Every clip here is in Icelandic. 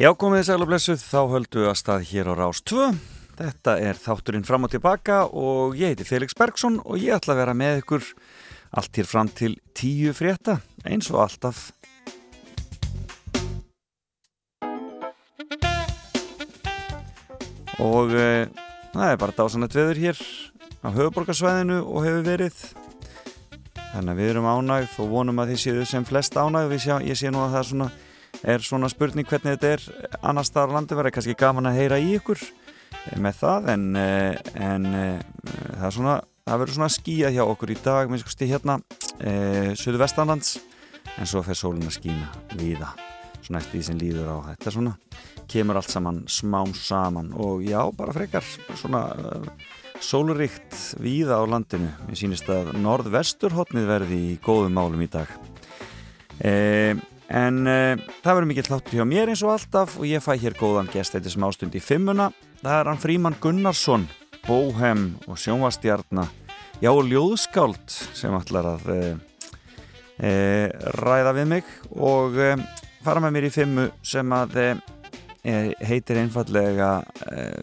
Já, komið þið sæl og blessuð, þá höldum við að stað hér á Rás 2. Þetta er þátturinn fram og tilbaka og ég heiti Felix Bergsson og ég ætla að vera með ykkur allt hér fram til tíu frétta, eins og alltaf. Og e, það er bara dásanett veður hér á höfuborgarsvæðinu og hefur verið. Þannig að við erum ánægð og vonum að þið séu sem flest ánægð. Sjá, ég sé nú að það er svona er svona spurning hvernig þetta er annar staðar landi verið kannski gaman að heyra í ykkur með það en, eh, en eh, það svona það verður svona skíja hjá okkur í dag sko stið hérna e, söðu vestanlands en svo fer sólun að skína viða svona eftir því sem líður á. Þetta svona kemur allt saman smám saman. Og já bara frekar svona uh, sóluríkt viða á landinu. Mér sýnist að norð-vesturhóttnið verði í góðum málum í dag. Eða En uh, það verður mikið hláttur hjá mér eins og alltaf og ég fæ hér góðan gest eitthvað sem ástund í fimmuna. Það er hann Fríman Gunnarsson, bóhem og sjónvastjarnar, já og ljóðskáld sem ætlar að uh, uh, ræða við mig og fara með mér í fimmu sem að heitir einfallega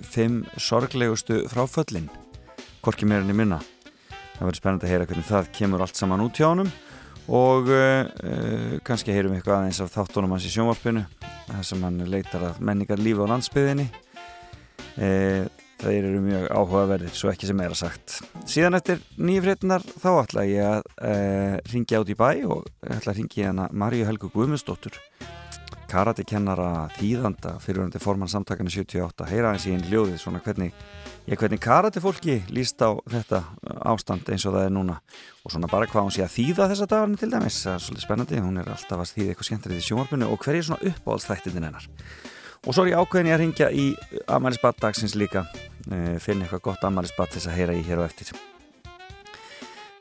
fimm sorglegustu fráföllin, hvorki mér enn í minna. Það verður spennandi að heyra hvernig það kemur allt saman út hjá honum og uh, kannski heyrum við eitthvað aðeins af þáttunum hans í sjónvarpinu þar sem hann leitar að menningar lífi á landsbyðinni uh, það eru mjög áhugaverðir svo ekki sem er að sagt. Síðan eftir nýjafrétnar þá ætla ég að uh, ringja át í bæ og ætla að ringja hana Marju Helgu Guðmundsdóttur karatekennara þýðanda fyrirhundið formann samtakana 78 heyra hans í einn ljóðið svona hvernig ég hvernig karate fólki líst á þetta ástand eins og það er núna. Og svona bara hvað hún sé að þýða þessa dagarni til dæmis, það er svolítið spennandi. Hún er alltaf að þýða eitthvað skemmtrið í sjónvarpunni og hver er svona uppáhaldstættinn hennar? Og svo er ég ákveðin ég að ringja í Amalisbat dagsins líka. Eh, finna eitthvað gott Amalisbat þess að heyra í hér og eftir.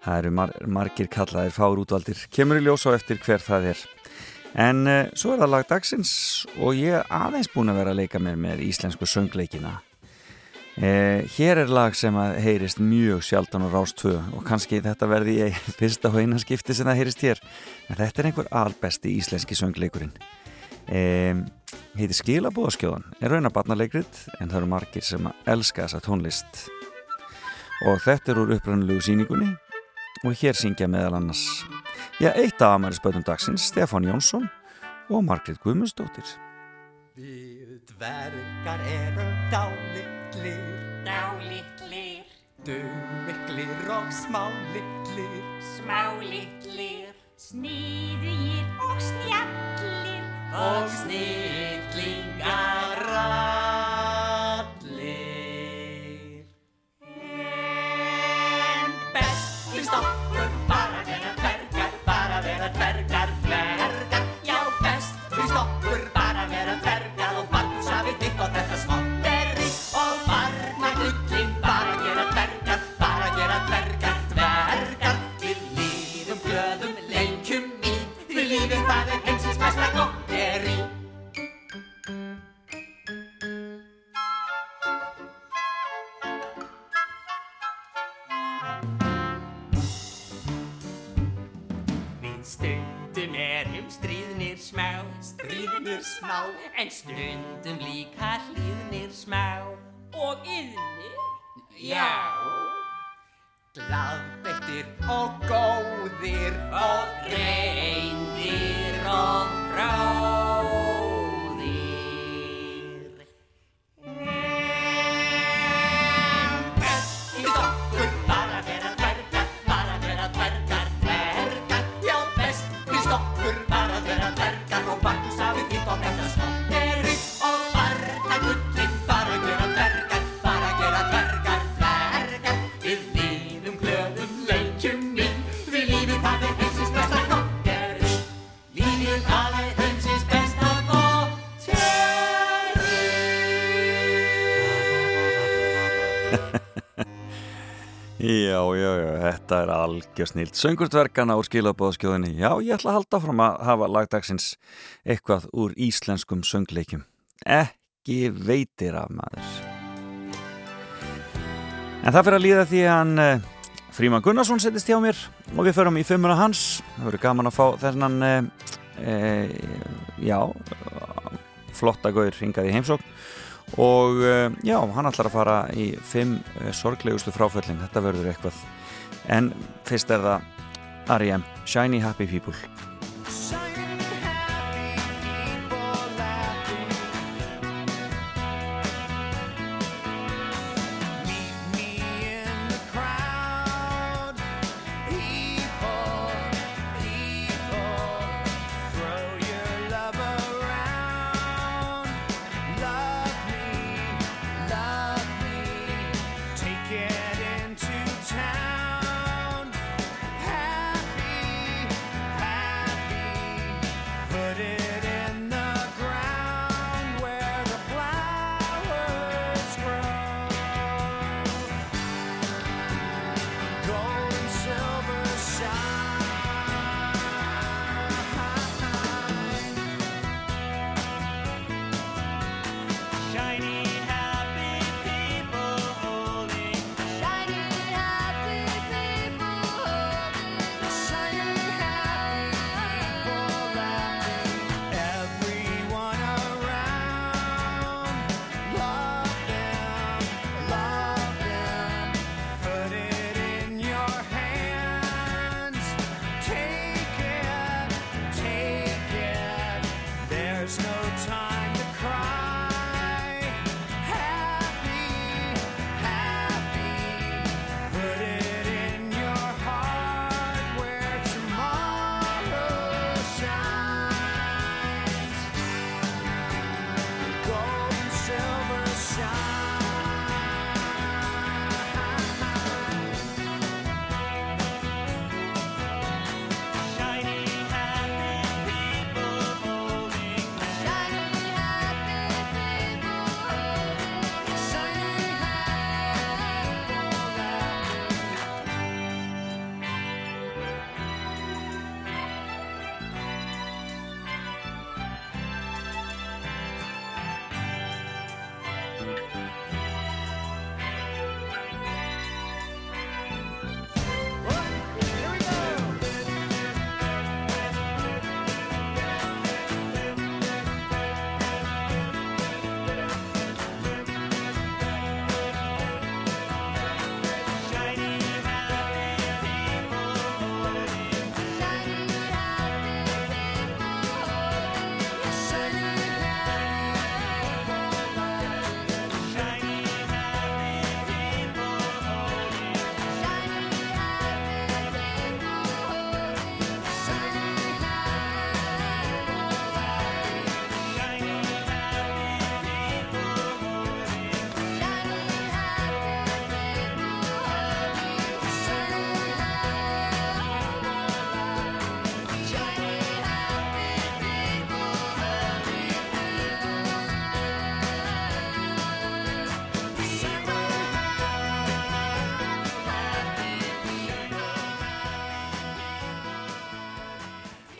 Það eru mar margir kallaðir fár útvaldir. Kemur í ljós á eftir hver það er en uh, svo er það lag dagsins og ég er aðeins búin að vera að leika mér með íslensku söngleikina. Eh, hér er lag sem að heyrist mjög sjaldan á Rástvö og kannski þetta verði ég fyrsta og eina skipti sem það heyrist hér. En þetta er einhver albesti íslenski söngleikurinn. Eh, heitir Skilabóðaskjóðan er raunabarnalegrið en það eru margir sem að elska þessa tónlist. Og þetta er úr upprannulegu síningunni og hér syngja meðal annars já, eitt af Amarisböðum dagsins Stefán Jónsson og Margrit Guðmundsdóttir. Við dvergar erum dálit Dálitlir, dálitlir. Dumiklir og smálitlir. Smálitlir. Sniðugir og snjallir. Og snillingar þetta er algjör snilt. Söngurtverkana úr skilabóðskjóðinni. Já, ég ætla að halda fram að hafa lagdagsins eitthvað úr íslenskum söngleikum. Ekki veitir af maður. En það fyrir að líða því að hann eh, Fríman Gunnarsson setist hjá mér og við förum í fimmuna hans. Það verður gaman að fá þennan, e, e, já, flotta gaur hingað í heimsókn og já, hann ætlar að fara í fimm sorglegustu fráföllin þetta verður eitthvað en fyrst er það R.E.M. Shiny Happy People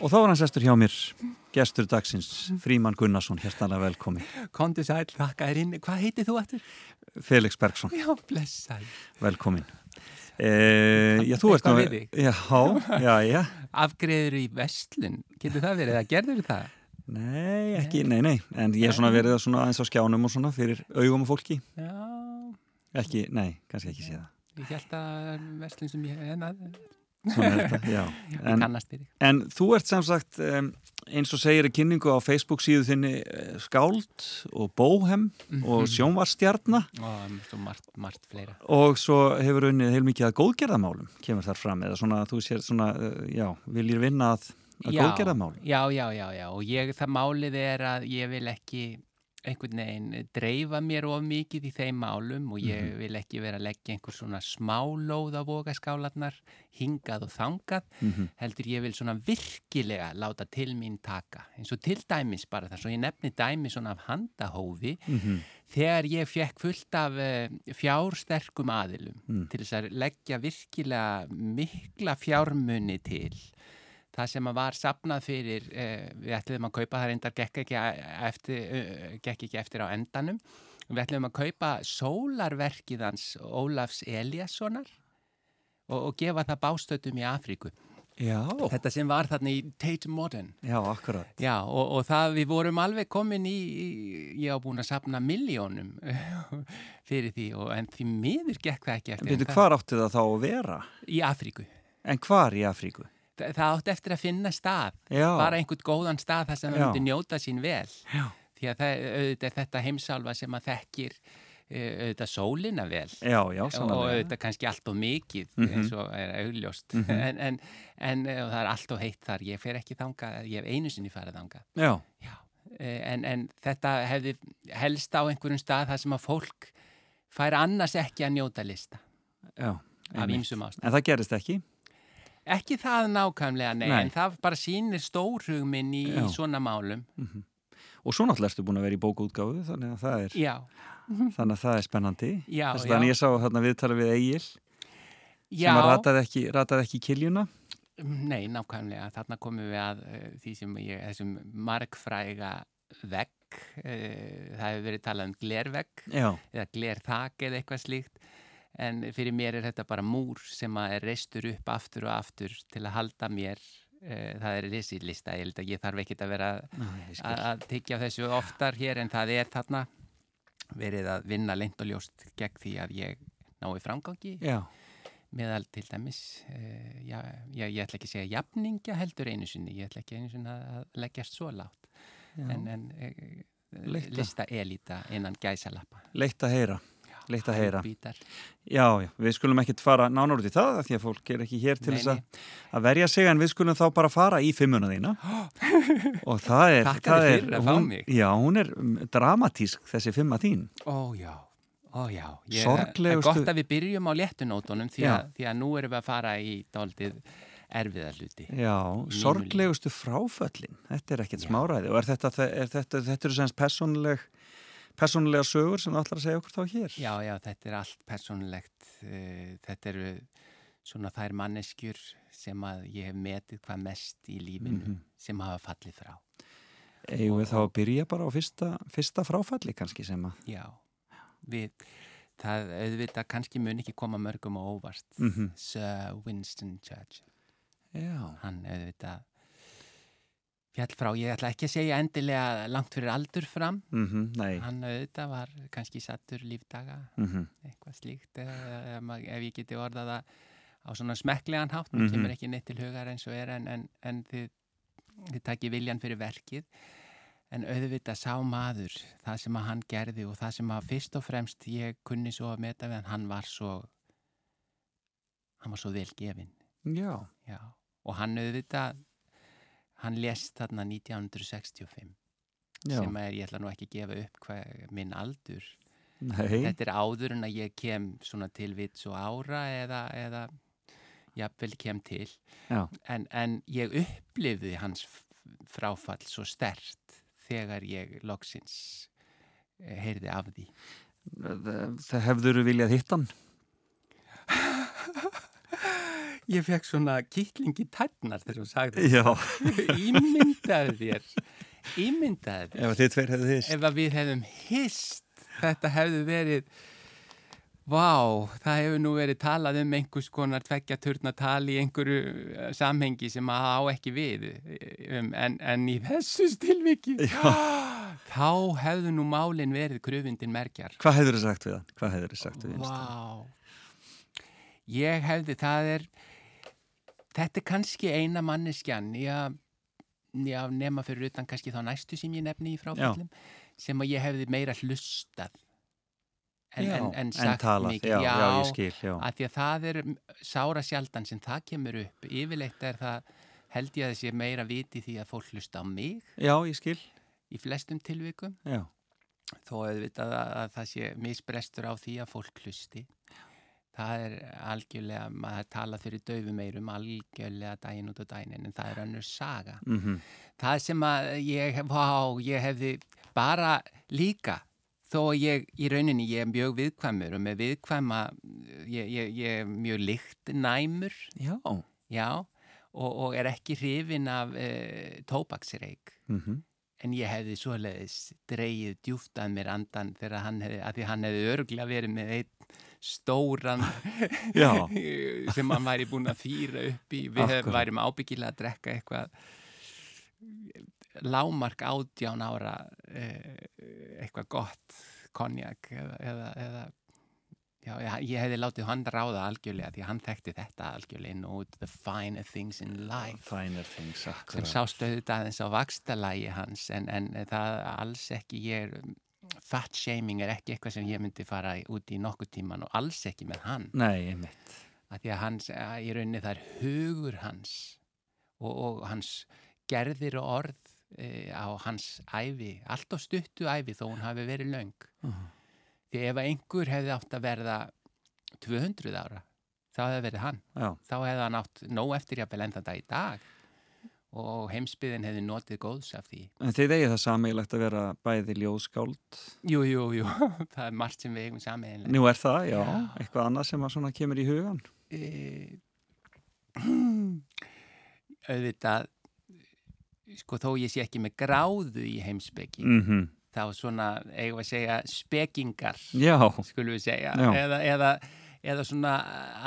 og þá er hann sestur hjá mér gestur dagsins, Fríman Gunnarsson hjertanlega velkomi, Kondu sæl, þakka þér inn. Hvað heitir þú eftir? Felix Bergson Já, blessaði. velkomin e, Já, þú ert Eitthvað nú við þig? Já, já, já Afgreður í vestlun, getur það verið? Eða gerður það? Nei, ekki, nei, nei, en ég er svona verið að svona aðeins á skjánum og svona fyrir augum og fólki Já, ekki, nei, kannski ekki sé það ég held að vestlun sem ég en já. En, en þú ert sem sagt um, eins og segir í kynningu á Facebook síðu þinni eh, skáld og bóhem og sjónvarstjarna Og margt, margt fleira. og svo hefur unnið heilmikið að góðgerðamálum kemur þar fram eða svona þú sér svona, uh, já, viljir vinna að, að góðgerðamálum Já, já, já, já. Og ég, það málið er að ég vil ekki einhvern veginn dreifa mér of mikið í þeim málum og ég Mhm. vil ekki vera að leggja einhver svona smálóð á vogaskálarnar, hingað og þangað, Mhm. heldur ég vil svona virkilega láta til mín taka. eins og til dæmis bara það, svo ég nefni dæmi svona af handahófi, Mhm. þegar ég fekk fullt af uh, fjársterkum aðilum Mm. til þess að leggja virkilega mikla fjármunni til það sem að var sapnað fyrir uh, við ætlum að kaupa það reyndar gekk ekki, eftir, gekk ekki eftir á endanum við ætlum að kaupa sólarverkið hans Ólafs Eliassonar og, og gefa það bástötum í Afríku Já, Þetta sem var þarna í Tate Modern. já, akkurat. Já, og, og það við vorum alveg komin í, í ég á búin að sapna miljónum fyrir því og en því miður gekk það ekki eftir. Það- hvar átti það þá að vera? Í Afríku. En hvar í Afríku? Það, átti eftir að finna stað, Já. bara einhvern góðan stað þar sem það myndi njóta sín vel. Já. Því að það, auðvitað er þetta heimsálfa sem að þekkir eh, auðvitað sólina vel. Já, já, og auðvitað kannski allt og mikið Mhm. eins og er augljóst en, en, en eh, það er allt og heitt þar ég fer ekki þangað, ég hef einu sinni farið þangað Já, Já, eh, en, en þetta hefði helst á einhverjum stað þar sem að fólk fær annars ekki að njóta lista af ýmsum ástæðum. En það gerist ekki? Ekki það nákvæmlega, nei, Nei. en það bara sýnir stórhug minn í, Já. svona málum. Og svo náttúrulega ertu búin að vera í bókaútgáfu, þannig að það er, Já, þannig að það er spennandi. já, Þess. Þannig ég sá þarna viðtala við Egil sem að rataði ekki, ekki kiljuna. Nei, nákvæmlega. Þarna komum við að uh, því sem ég, þessum margfræga vegg, uh, það hefur verið talað um glervegg eða glerþak eða eitthvað slíkt, en fyrir mér er þetta bara múr sem er reistur upp aftur og aftur til að halda mér, uh, það er risilista, ég held að ég þarf ekkit að vera að tyggja þessu oftar hér en það er þarna. Verið að vinna leint og ljóst gegn því að ég nái framgangi. Já, meðal til dæmis uh, já, já, ég ætla ekki að segja jafningja heldur einu sinni, ég ætla ekki einu sinni að leggjast svo látt en, en uh, lista elita innan gæsalappa. Leitt að heyra. Leitt að heyra. Bítar. Já, já, við skulum ekkit fara nánar út í það því að fólk er ekki hér til þess að, verja sig en við skulum þá bara fara í fimmuna þína. Og það er, það er hún. Já, hún er dramatísk þessi fimma þín. Ó já, ó já. Ég, Sorglegustu- Það er gott að við byrjum á léttunótonum því, því að nú erum við að fara í daldið erfiða hluti. Já, sorglegustu fráföllin. Þetta er Já. smáræði. Og er þetta, er þetta, þetta eru semst persónuleg persónulega sögur sem þú ætlar að segja okkur þá hér? Já, já, þetta er allt persónulegt. Uh, þetta eru svona þær manneskjur sem að ég hef metið hvað mest í lífinu Mhm. sem hafa fallið frá. Við þá að byrja bara á fyrsta, fyrsta fráfalli kannski sem að Já, við það auðvitað kannski mun ekki koma mörgum á óvart. Mm Sir Winston Churchill. Já, hann auðvitað fjall frá, ég ætla ekki að segja endilega langt fyrir aldur fram. Mm nei. Hann auðvitað var kannski sattur lífdaga mm eitthvað slíkt eða, ef, ef ég geti orðað það á svona smekklegan hátt, mér Mhm. kemur ekki neitt til hugar eins og er en, en, en þið, þið takki viljan fyrir verkið. En auðvitað sá maður það sem að hann gerði og það sem að fyrst og fremst ég kunni svo að meta við hann, hann var svo hann var svo vel gefinn. Já, já. og hann auðvitað hann lést þarna 1965 já, sem er, ég ætla nú ekki að gefa upp hvað, minn aldur. Nei. Þetta er áður en að ég kem svona til vits og ára eða, eða jafnvel kem til. En, en ég upplifði hans fráfall svo stert þegar ég loksins eh, heyrði af því. það hefður viljað hitt hann Ég fekk svona kýtlingi tætnar þegar hún sagði Já, Ímyndaði þér, ímyndaði þér. ef þið tveir hefðu þið Ef að við hefðum hist, þetta hefði verið, vá, það hefur nú verið talað um einhvers konar tveggja turnatal í einhverju eh, samhengi sem að á ekki við, um, en, en í þessu stilviki, þá hefðu nú málin verið kröfundin merkjar. Hvað hefður þið sagt við hann? Hvað hefður þið sagt við hann? Vá, ég hefði, það er, þetta er kannski eina manneskjan, já, já, nema fyrir utan kannski þá næstu sem ég nefni í fráfallum, sem að ég hefði meira hlustað en, Já, en, en en sagt talað, mikið. já, já, ég skil, já. að því að það er sára sjaldan sem það kemur upp. Yfirleitt er það, held ég að sé meira viti því að fólk hlusta á mig Já, ég skil, í flestum tilvikum já, þó auðvitað að, að það sé misbrestur á því að fólk hlusti það er algjörlega maður tala fyrir döfum eirum algjörlega daginn út og daginn en það er önnur saga. Mhm, það sem að ég, vá, ég hefði bara líka þó ég í rauninni ég er mjög viðkvæmur og með viðkvæma ég, ég, ég er mjög lykt næmur já, já og, og er ekki hrifin af e, tóbaksreik mhm, En ég hefði svoleiðis dreigið djúft að mér andan þegar hann hefði, að því hann hefði örglega verið með einn stóran sem hann væri búin að þýra upp í við Akkurat. værim ábyggilega að drekka eitthvað lámark átján ára eh, eitthvað gott konjak eða, eða, eða já, ég, hefði látið hann ráða algjörlega því hann þekkti þetta algjörlega út the finer things in life Finer things, sem akkurat. sást auðvitað aðeins á vakstalægi hans en, en það alls ekki ég er fat shaming er ekki eitthvað sem ég myndi fara út í nokkuð tíman og alls ekki með hann. Nei, einmitt. að því að hans, að í rauninni það er hugur hans og, og hans gerðir og orð e, á hans æfi, allt á stuttu æfi þó hún hafi verið löng. Því ef einhver hefði átt að verða 200 ára þá hefði verið hann. Já, þá hefði hann átt nóg eftir jafnvel enn þetta í dag og heimsbyðin hefði notið góðs af því. en þið eigið það samílegt að vera bæði ljóðskáld. Jú, jú, jú, það er margt sem við eigum sameiginlega. Nú er það, já, eitthvað annað sem að svona kemur í hugan. E... Auðvitað, sko þó ég sé ekki með gráðu í heimsbyggi, Mm þá svona, eigum að segja, spekingar, Já, skulum við segja, Já. eða, eða, eða svona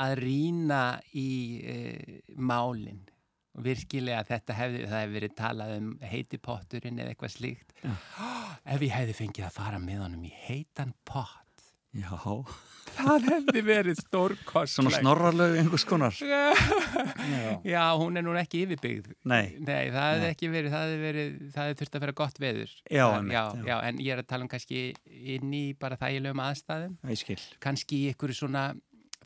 að rýna í e, málin. Virkilega þetta hefði, það hefði verið talað um heitipotturinn eða eitthvað slíkt. Ef ég hefði fengið að fara með honum í heitan pott, já, það hefði verið stórkostlegt. svona snorralög einhvers konar. Já. Já. Já, hún er nú ekki yfirbyggð. Nei, Nei, það hefði ekki verið, það hefði verið, það hefði þurft að vera gott veður. Já, einmitt, já, já. já, en ég er að tala um kannski inn í bara þægilegum aðstæðum. ég skil. Kannski í ykkur svona,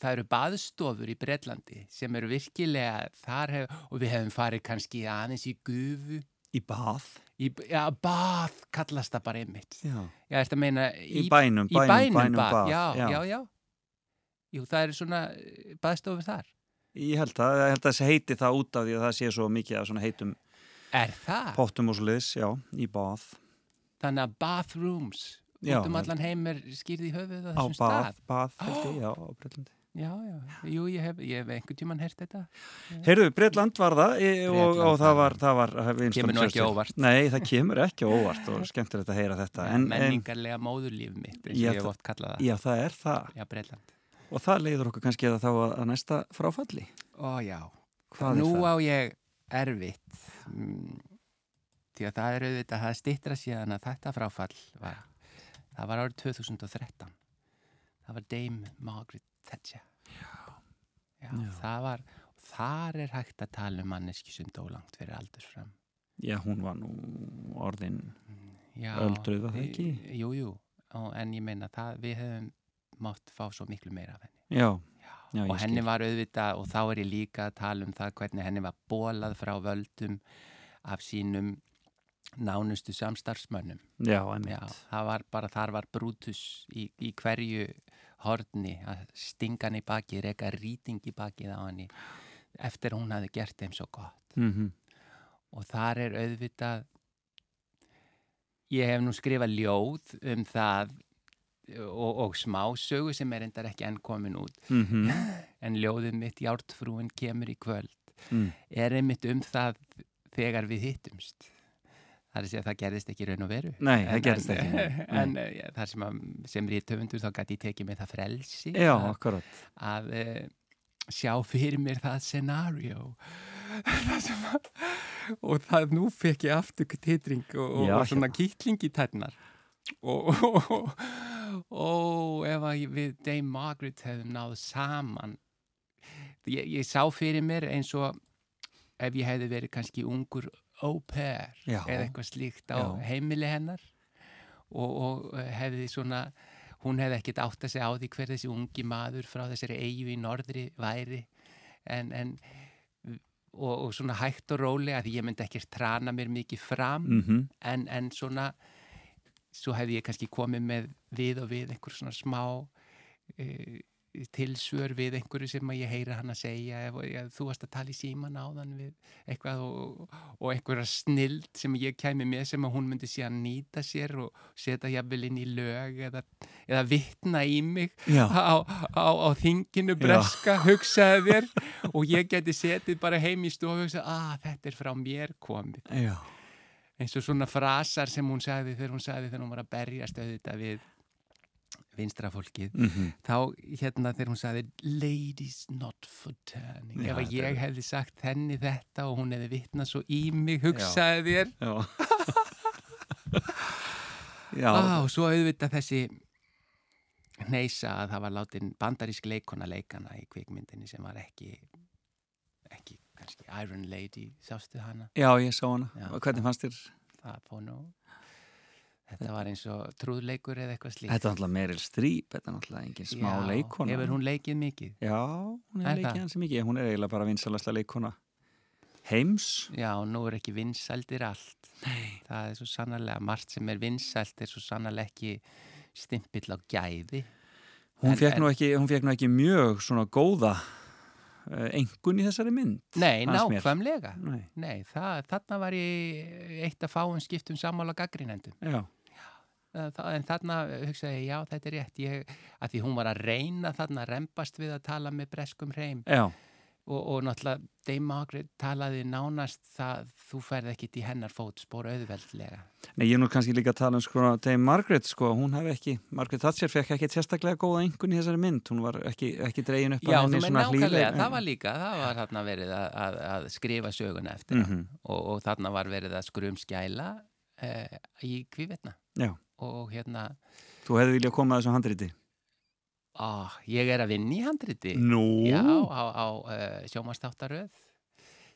það eru baðstofur í Bretlandi sem eru virkilega, þar hef, og við hefum farið kannski aðeins í gufu. Í bað. Í, já, bað kallast það bara einmitt. Já. Já, að meina Í bænum, í bænum, bænum, bænum bað. bað, Já, já. já, já. Jú, það eru svona eh, baðstofur þar. Ég held að, ég held að þessi heiti það út af því að það sé svo mikið af svona heitum Er það? pottum og svo liðs, já, í bað. Þannig að bathrooms út um allan heim er skýrði í höfuð á Á þessum stað. bað, held ég, já, á Breitlandi. Já, já, jú, ég hef, ég hef einhvern tíman heyrt þetta. Heyrðu, Breitland var það e, og, og það var það var Winston Kemur nú ekki óvart. Nei, það kemur ekki óvart og skemmtilegt að heyra þetta. En, en, Menningarlega móðurlíf mitt, eins og ég hef oft kallað það. já, það er það. Já, Breitland. Og það leiður okkur kannski að þá að, að næsta fráfalli. Ó, já. Hvað Nú er á ég erfitt. Mm, því að það er auðvitað, það er stittra síðan að þetta fráfall var, það var árið 2013. Það var Dame Margaret Thatcher. Já. Já, það var, þar er hægt að tala um manneski sem dó langt fyrir aldursfram. Já, hún var nú orðin, Já, Öldruð, var það ekki? Jú, jú, en ég meina það, við hefum mátt fá svo miklu meira af henni. já, Já, og henni skil. var auðvitað, og þá er ég líka að tala um það hvernig henni var bólað frá völdum af sínum nánustu samstarfsmönnum. já, einmitt. Já, það var bara, þar var Brutus í, í hverju horni að stinga hann í baki, reka rýting í bakið á henni eftir hún hafi gert þeim svo gott Mm og þar er auðvitað ég hef nú skrifað ljóð um það og, og smásögu sem er endar ekki enn komin út Mhm. en ljóðið mitt Jártfrúin kemur í kvöld Mm. er einmitt um það þegar við hittumst það er að segja að það gerðist ekki raun og veru. Nei, það En- gerðist en, ekki, en eh, það sem, að, sem rítöfundur þá gæti ég tekið með það frelsi Já, að, akkurat. að uh, sjá fyrir mér það scenario. Það og það nú fekk ég aftur titring og, og, Já, og svona kýtling í tætnar og, og, og, og ef við Dame Margaret hefðum náð saman ég, ég sá fyrir mér eins og ef ég hefði verið kannski ungur au pair Já. eða eitthvað slíkt á Já. heimili hennar og, og hefði svona hún hefði ekkert átt að segja á því hver þessi ungi maður frá þessari eigu í norðri væri en, en og, og svona hægt og rólega því ég myndi ekkert trana mér mikið fram Mm en, en svona svo hefði ég kannski komið með við og við einhver svona smá e, tilsvör við einhverju sem að ég heyra hann að segja ef, ef þú varst að tala í síman áðan við eitthvað og, og einhverja snild sem ég kæmi með sem að hún myndi síðan nýta sér og setja jafnvel inn í lög eða, eða vittna í mig Já. á, á, á þinginu breska hugsaði þér og ég geti setið bara heim í stofu og hugsa að þetta er frá mér komið Já. eins og svona frasar sem hún sagði þegar hún sagði þegar hún var að berjast auðvitað við vinstra fólkið Mhm. þá hérna þegar hún sagði ladies not for turning Já, ef ég er- hefði sagt henni þetta og hún hefði vitnað svo í mig hugsaði þér Já. Og svo auðvitað þessi neysa að það var látin bandarísk leikona leikana í kvikmyndinni sem var ekki ekki kannski Iron Lady sástu hana já, ég sá hana. Já. Og hvernig fannst þér? það fór nú þetta var eins og trúðleikur eða eitthvað slíkt Þetta er náttúrulega Meryl Streep, þetta er náttúrulega engin smá Já, leikona. hefur hún leikið mikið Já, hún er leikið hansi mikið. Hún er eiginlega bara vinsalasta leikona heims. Já, nú er ekki vinsældir allt. Nei. Það er svo sannarlega, margt sem er vinsælt er svo sannarlega ekki stimpill á gæði. Hún fekk nú, nú ekki mjög svona góða engun í þessari mynd. Nei, nákvæmlega. Nei. Nei, það, þarna var ég eitt að fáum skiptum sammála gaggrínendum. Já, En þarna hugsaði ég, já, þetta er rétt. Ég, að því hún var að reyna þarna, rempast við að tala með breskum hreim. já, Og, og náttúrulega, Dame Margaret talaði nánast það, þú færði ekkit í hennar fótspor auðveldlega. Nei, ég nú kannski líka að tala um sko Dame Margaret, sko, hún hef ekki Margaret Thatcher fekk ekki sérstaklega góða engun í þessari mynd, hún var ekki, ekki dregin upp Já, að henni svona nákvæmlega, hlýleg- það var líka, það var þarna verið að, að, að skrifa söguna eftir mm Mhm. og, og þarna var verið að skrum skæla eh, í kvívetna Já, og hérna, þú hefði viljað koma að þessu handriti? á, ég er að vinna í handriti. Nú? Já, á, á uh, sjómanstáttaröð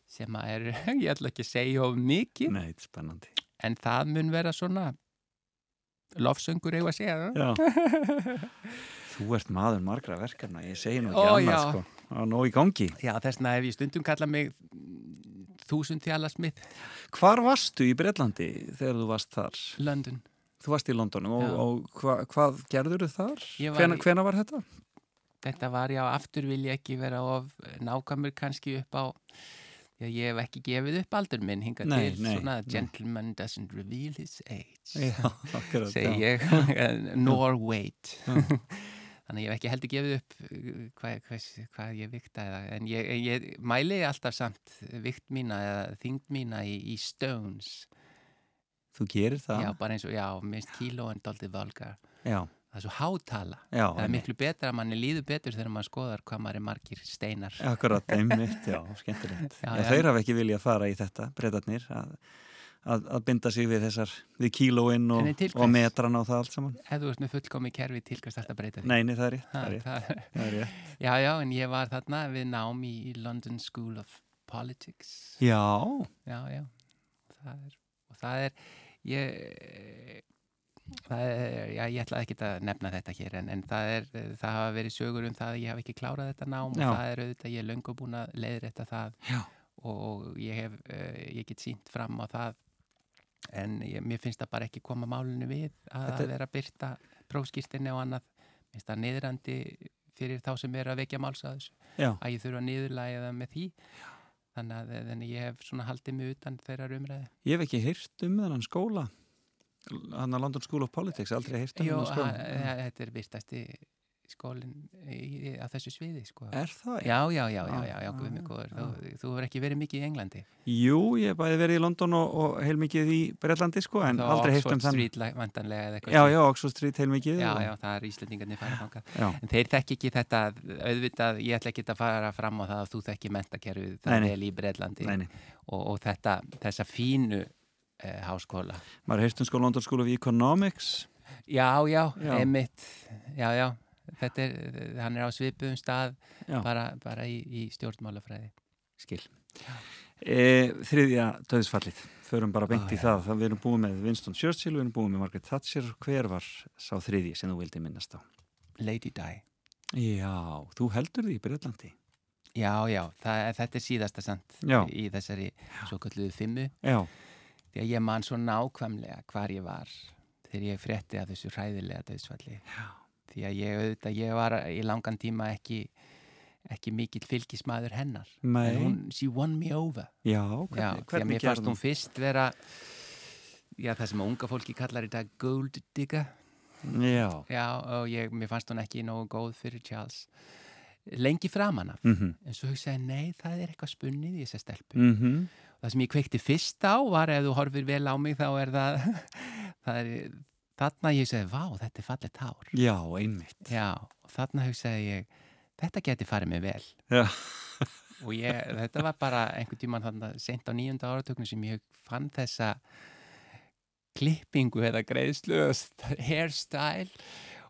sem að er, ég ætla ekki að segja of mikið, Nei, þetta er spennandi. En það mun vera svona lofsöngur eigum að segja Þú ert maður margra verkefna, ég segi nú ekki Ó, annað já. sko. Er nóg í gangi. Já, þessna hef ég stundum kallað mig þúsund þjálasmið Hvar varstu í Breitlandi þegar þú varst þar? London. Þú varst í London og, og hva, hvað gerður þú þar? Hvena, í- hvena var þetta? Þetta var já, aftur vil ég ekki vera of nákvæmur kannski upp á Já, ég hef ekki gefið upp aldur minn hinga Nei, til nei, svona nei. gentleman doesn't reveal his age segi ég, nor wait þannig ég hef ekki heldur gefið upp uh, hvað, hvað, hvað ég vikta en ég, ég mæli alltaf samt vikt mína eða þyngd mína í, í stones Þú gerir það? já, bara eins og, já, minnst kíló en doldið volgar Já, það er svo hátala. Já, það er miklu betra að manni líður betur þegar maður skoðar hvað maður er margir steinar. Akkurat, einmitt, já, skemmtilegt. Já, já. Þeir hafa ekki viljað fara í þetta, breytarnir að, að, að binda sig við þessar við kílóinn og, og metran og það allt saman. Ef þú ert með fullkomi kerfi tilkast alltaf breyta því Nei, nei, það er rétt, Ha, það er það, það er rétt. já, já, en ég var þarna við nám í London School of Politics. Já, já, já. Það er, og það er ég er, já, ég ætla ekki að nefna þetta hér en, en það er, það hafa verið sögur um það að ég hafi ekki klárað þetta nám Já. og það er auðvitað, ég er löngu búin að leiðrétta það Já. og ég hef, uh, ég get sínt fram á það en ég, mér finnst það bara ekki koma málinu við að, Þetta er- að vera að byrta prófskýrstinni og annað, mér finnst það niðrandi fyrir þá sem eru að vekja máls að já, ég þurfa að niðurlæga það með því þannig að þannig ég hef svona haldið mig utan þeirra umræði ég hef ekki heyrt um þennan skóla hann að London School of Politics aldrei heyrt um þennan skóla. ha- þetta er virtasti skólinn á þessu sviði sko. Er það? Já, já, já, já, Já, já, já, guð mig góður. já. Þú, hefur ekki verið mikið í Englandi. Jú, ég hef bæði verið í London og, og heilmikið í Breitlandi sko, en Þá aldrei heyrt um Oxford þann Street la- vantanlega eða eitthvað. Já, já, Oxford Street heilmikið Já, já, það er Íslandingarnir fara þangað. já. En þeir þekki ekki þetta, auðvitað, ég ætla ekki að fara fram á það að þú þekki mentakerfið það vel í Breitlandi og, og þetta, þessa fínu eh, háskóla. Maður heyrt um sko London School of Economics Já, já, Já. einmitt, já, já, þetta er, hann er á svipuðum stað bara, bara í, í stjórnmálafræði. skil e, Þriðja döðsfallið förum bara beint Ó, í það, það við erum búið með Winston Churchill, við erum búið með Margaret Thatcher hver var sá þriðji sem þú vildi minnast á Lady Di. Já, þú heldur því í Breitlandi Já, já, það, þetta er síðasta sant Já. í þessari svo kalluðu fimmu. Já, Því að ég man svo nákvæmlega hvar ég var þegar ég frétti af þessu hræðilega döðsfalli. Já. Því að ég, auðvitað, ég var í langan tíma ekki, ekki mikill fylgismæður hennar. Nei. En hún, she won me over. já, Já, hvernig, því að mér fannst hún fyrst vera, já, það sem unga fólki kallar í dag gold digger. Já, Já, og ég, mér fannst hún ekki nógu góð fyrir Charles. Lengi framan af. mhm En svo hugsaði, ég, nei, það er eitthvað spunnið í þessa stelpu. mhm Það sem ég kveikti fyrst á var ef þú horfir vel á mig þá er það, það er, þarna ég segi, vá, þetta er fallið hár. Já, einmitt. Já, og þarna hugsaði ég, þetta geti farið mig vel. Já, Og ég, þetta var bara einhvern tímann þarna sent á nýjunda áratöknu sem ég fann þessa klippingu eða greiðslu hairstyle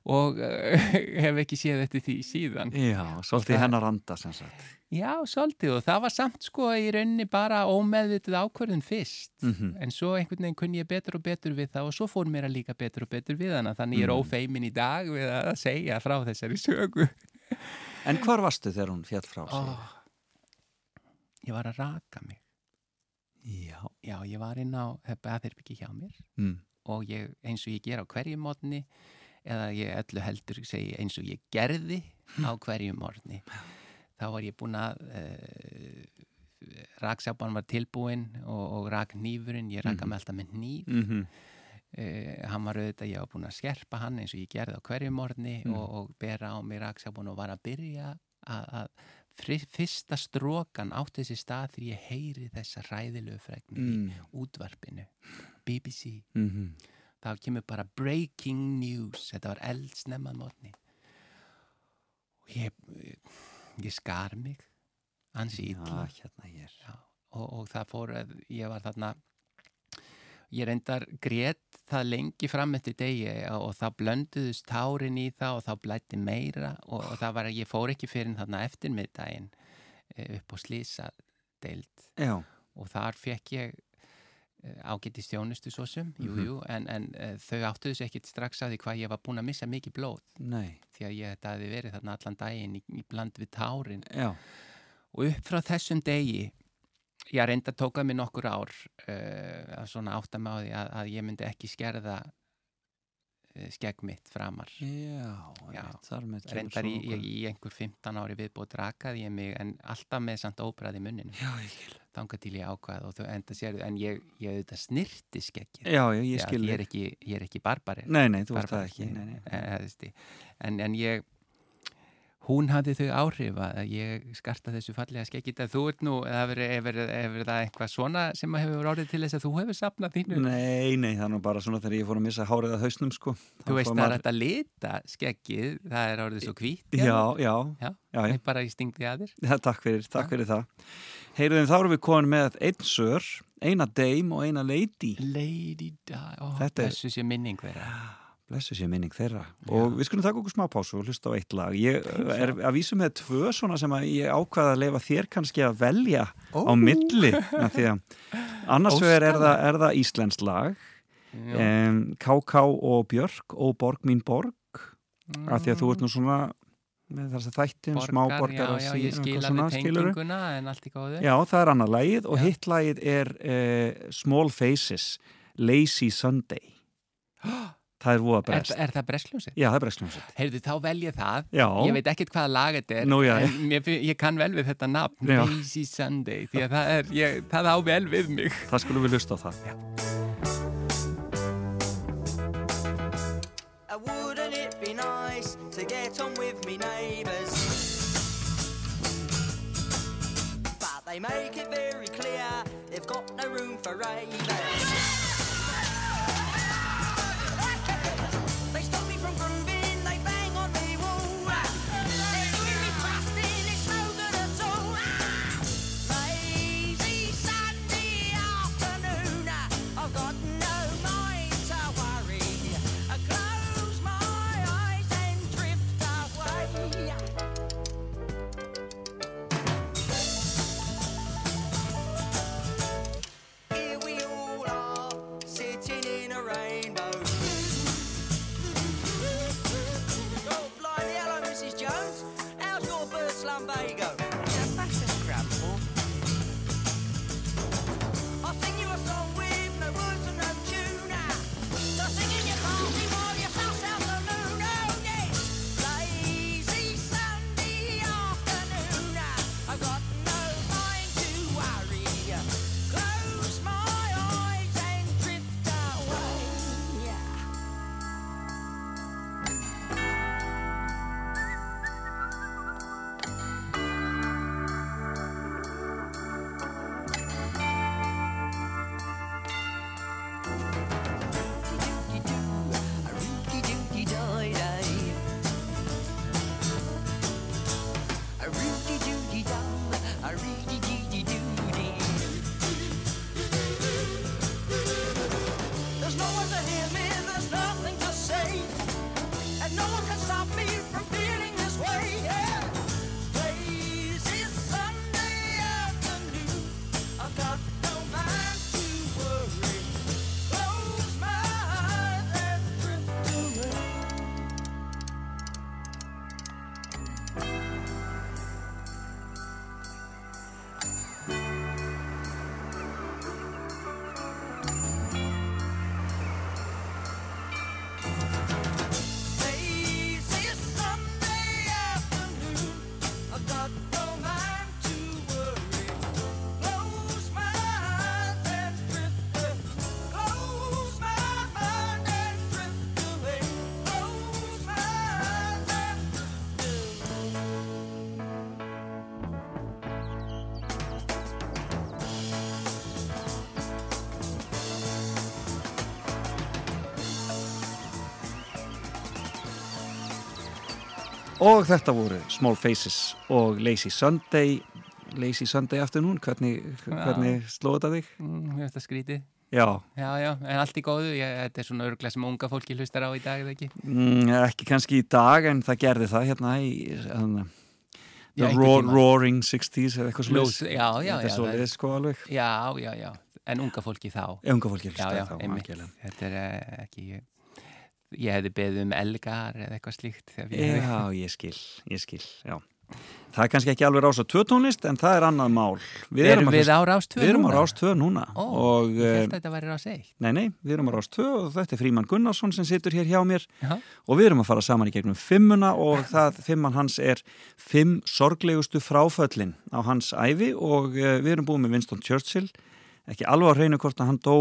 og uh, hef ekki séð þetta því síðan. já svolítið Það- hennar anda sem sagt. Já, svolítið og það var samt sko í rauninni bara ómeðvitið ákvörðun fyrst Mhm. en svo einhvern veginn kunni ég betur og betur við það og svo fór mér að líka betur og betur við hana þannig ég er Mm. ófeimin í dag við að segja frá þessari sögu En hvar varstu þegar hún fjall frá sig? oh, Ég var að raka mig Já. Já, ég var inn á aðeirbyggi hjá mér Mm. og ég, eins og ég ger á hverju mótni eða ég öllu heldur segi eins og ég gerði á hverju mótni þá var ég búin að uh, raksápan var tilbúin og, og rak nýfurinn, ég raka Mhm. með alltaf með nýf Mm uh, hann var auðvitað, ég var búin að skerpa hann eins og ég gerði á hverju morgni Mm. og, og bera á mig raksápan og var að byrja að, fyrsta strókan átti þessi stað þegar ég heyri þessa ræðilegu fregnir í Mm. útvarpinu. BBC, Mm þá kemur bara breaking news, þetta var eldsnemmað morgni. Og ég ég skar mig ansi Já, hérna og, og það fór að ég var þarna ég reyndar grét það lengi fram eftir degi og það blönduðust tárin í það og þá blætti meira og, og það var að ég fór ekki fyrir þarna eftir miðdaginn upp á slísa deild Já. og þar fekk ég ágætti stjónustu svo sem, jú, Mhm. jú, en, en uh, þau áttuðu sér ekkit strax að því hvað ég var búin að missa mikið blóð Nei. því að ég þetta hefði verið þarna allan daginn í, í bland við tárin Já. og upp frá þessum degi ég reynda tókað mér nokkur ár uh, svona átta mig á því að, að ég myndi ekki skerða uh, skegg mitt framar Já. Já. einmitt, Þar með kemur reyndar í, í, í einhver 15 ári viðbúið rakaði ég mig en alltaf með samt óbræði munninu Já, ég skil. Þangað til ég ákvað og þau enda sér en ég, ég auðvitað snirti skeggið Já, já, ég Já, skil. ég ég er ekki barbari Nei, nei, þú veist það ekki. Nei, nei. eh, en, en ég hún hafði þau áhrif að ég skarta þessu fallega skeggita þú ert nú, eða hefur, það eitthvað svona sem að hefur orðið til þess að þú hefur sapnað þínu Nei, nei, það er nú bara svona þegar ég fór að missa hárið að hausnum, sko. Þú veist það er maður- að lita skeggið það er orðið svo hvít Já, já, já, já, já. bara í stingdi að þér Já, takk fyrir, takk fyrir það. Heyrðum, þá erum við komin með einn sör, eina dame og eina lady. Lady ó, Þetta er- þessu sé minning þeirra Blessu sé minning þeirra. Og við skulum taka okkur smá pásu og hlusta á eitt lag. Ég eh, er að vísa með tvö svona sem ég ákvaða að leifa þér kannski að velja á milli. annars vegar er er það íslensk lag, Já. um, K.K. og Björk og Borg mín Borg, af því að þú ert nú svona með þess að þættin, smáborgar já, já, ég skil alveg tenginguna en allt í góðu Já, það er annað lagið og Já. hitt lagið er uh, Small Faces, Lazy Sunday. Það er voða er, brest. er það breskljónsið? Já, það er brestljómsveit. Heyrðu, þá vel ég það. Já. Ég veit ekkert hvaða lag þetta er, Nú, já, fin- ég kann vel við þetta nafn, Já. Lazy Sunday, því að það, er, ég, það á vel við mig. Það skulum við hlusta á það. Uh, they make it very clear they've got no room for ravers. Og þetta voru Small Faces og Lazy Sunday Lazy Sunday Afternoon, hvernig, hvernig slóðu þetta þig? Mm, það skrítið. Já, Já, já, en allt í góðu. Ég, þetta er svona örglega sem unga fólki hlustar á í dag, eða ekki? mm, ekki kannski í dag en það gerði það hérna í hérna, Já, roar, tímann. Roaring 60s eða eitthvað svoleiðis. já, já, Þetta já. er svo sko alveg Já, já, já. En unga fólki þá. Unga fólki Já, hlusta já, þá einmitt. Þetta er eh, ekki... Ég, hefði beðið um elgar eða eitthvað slíkt. ég hefði- Já, ég skil, ég skil, já Það er kannski ekki alveg rás á tvö tónlist en það er annað mál Við Erum að við á rás 2 Við erum á núna? rás tvö núna Ó, og Ég eh, held að þetta væri rás 1. Nei, nei, við erum á rás 2 og þetta er Fríman Gunnarsson sem situr hér hjá mér Já. og við erum að fara saman í gegnum fimmuna og það, fimman hans er fimm sorglegustu fráföllin á hans ævi og uh, við erum búin með Winston Churchill ekki alveg á hreinu hvort að hann dó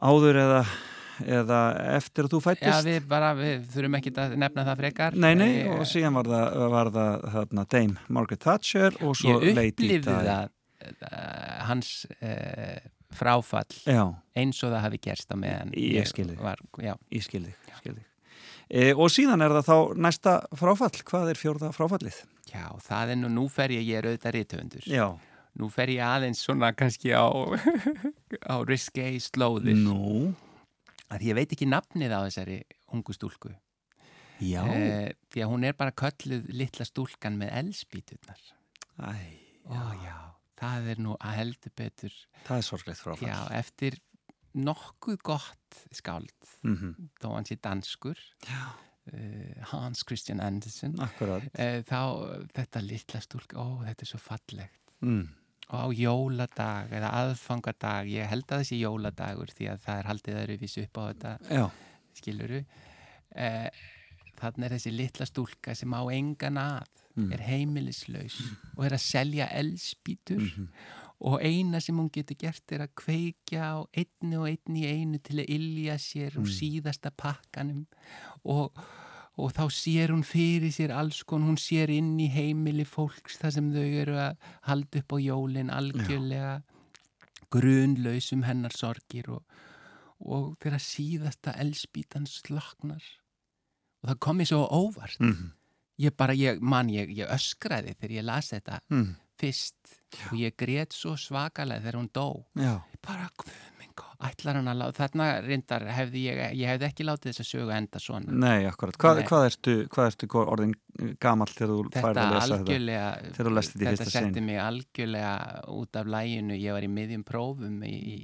áður eða, eða eftir að þú Já, fættist við bara, við þurfum ekki að nefna það frekar. Nei, nei, Ég- og síðan var það, var það þarna, Dame Margaret Thatcher og svo Ég Lady upplifði Di. það, uh, hans uh, fráfall Já, eins og það hafi gerst á meðan Ég skil þig. var, já, ég skil þig, skil þig. E, og síðan er það þá næsta fráfall hvað er fjórða fráfallið? já, það er nú, nú fer ég, ég er auðvitað rithöfundur Já, nú fer ég aðeins svona kannski á á risky slóðir nú að ég veit ekki nafnið á þessari ungu stúlku. Já, eh, því að hún er bara kölluð litla stúlkan með elspíturnar Æ, ó já, það er nú að heldur betur það er sorglegt fráfall já, eftir nokkuð gott skáld mm þó hann sé danskur uh, Hans Christian Andersen Akkurat. uh, þá þetta litla stúlk ó þetta er svo fallegt. Mm. Á jóladag eða aðfangadag ég held að þessi jóladagur því að það er haldið öðruvísi upp á þetta Já, skiluru uh, þannig er þessi litla stúlka sem á engan að Mm. er heimilislaus og er að selja elspítur Mhm. og eina sem hún getur gert er að kveikja á einni og einni í einu til að ilja sér úr Mm. síðasta pakkanum og, og þá sér hún fyrir sér alls kon, hún sér inn í heimili fólks þar sem þau eru að halda upp á jólin algjörlega grunlausum hennar sorgir og, og þegar síðasta elspítan sloknar og það kom mér svo óvart. Mm. ég bara, ég, man, ég, ég öskraði þegar ég las þetta Mm. fyrst. Og ég grét svo svakalega þegar hún dó. Já, bara, góð, ætlar hann að láta þarna reyndar hefði ég, ég hefði ekki látið þess að sögu enda svona. Nei, akkurat. Hvað, Nei. hvað ertu, hvað ertu orðin gamall þegar þú færði að lesa þetta? þetta setti mig algjörlega út af læginu ég var í miðjum prófum í, í,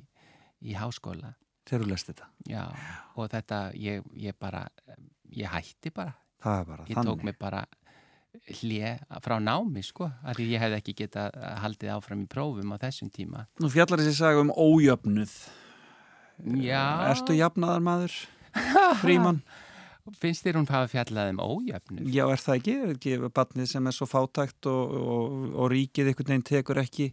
í háskóla. Þegar þú lest þetta? Já, og þetta, ég, ég bara ég hætti bara, Það er bara ég tók mig bara hlje frá námi sko, af því ég hefði ekki getað haldið áfram í prófum á þessum tíma Nú fjallar þessi saga um ójöfnuð já, Ertu jafnaðar maður? Fríman? finnst þér hún hafa fjallað um ójöfnu Já, er það ekki? Er ekki batnið sem er svo fátækt og, og, og ríkið einhvern veginn tekur ekki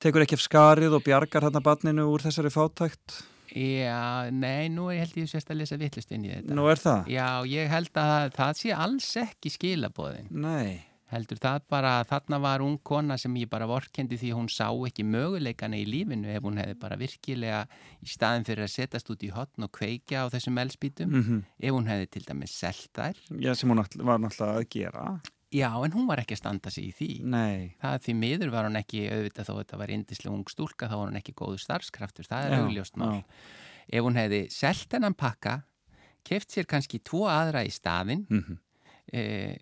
tekur ekki af skarið og bjargar þarna batninu úr þessari fátækt? Já, nei, nú held ég sérst að lesa vittlust inn í þetta Nú er það? já, ég held að það sé alls ekki skilabóðin Nei. heldur það bara þarna var ung kona sem ég bara vorkendi því hún sá ekki möguleikana í lífinu ef hún hefði bara virkilega í staðin fyrir að setjast út í hotn og kveikja á þessum elspítum Mm ef hún hefði til dæmis selt þær Já, sem hún var náttúrulega að gera. Já, en hún var ekki að standa sig í því Nei. það því miður var hún ekki auðvitað þó þetta var indislega ung stúlka þá var hún ekki góðu starfskraftur, það er Já, augljóst mál já. ef hún hefði selt hennan pakka keft sér kannski tvo aðra í staðinn Mm e,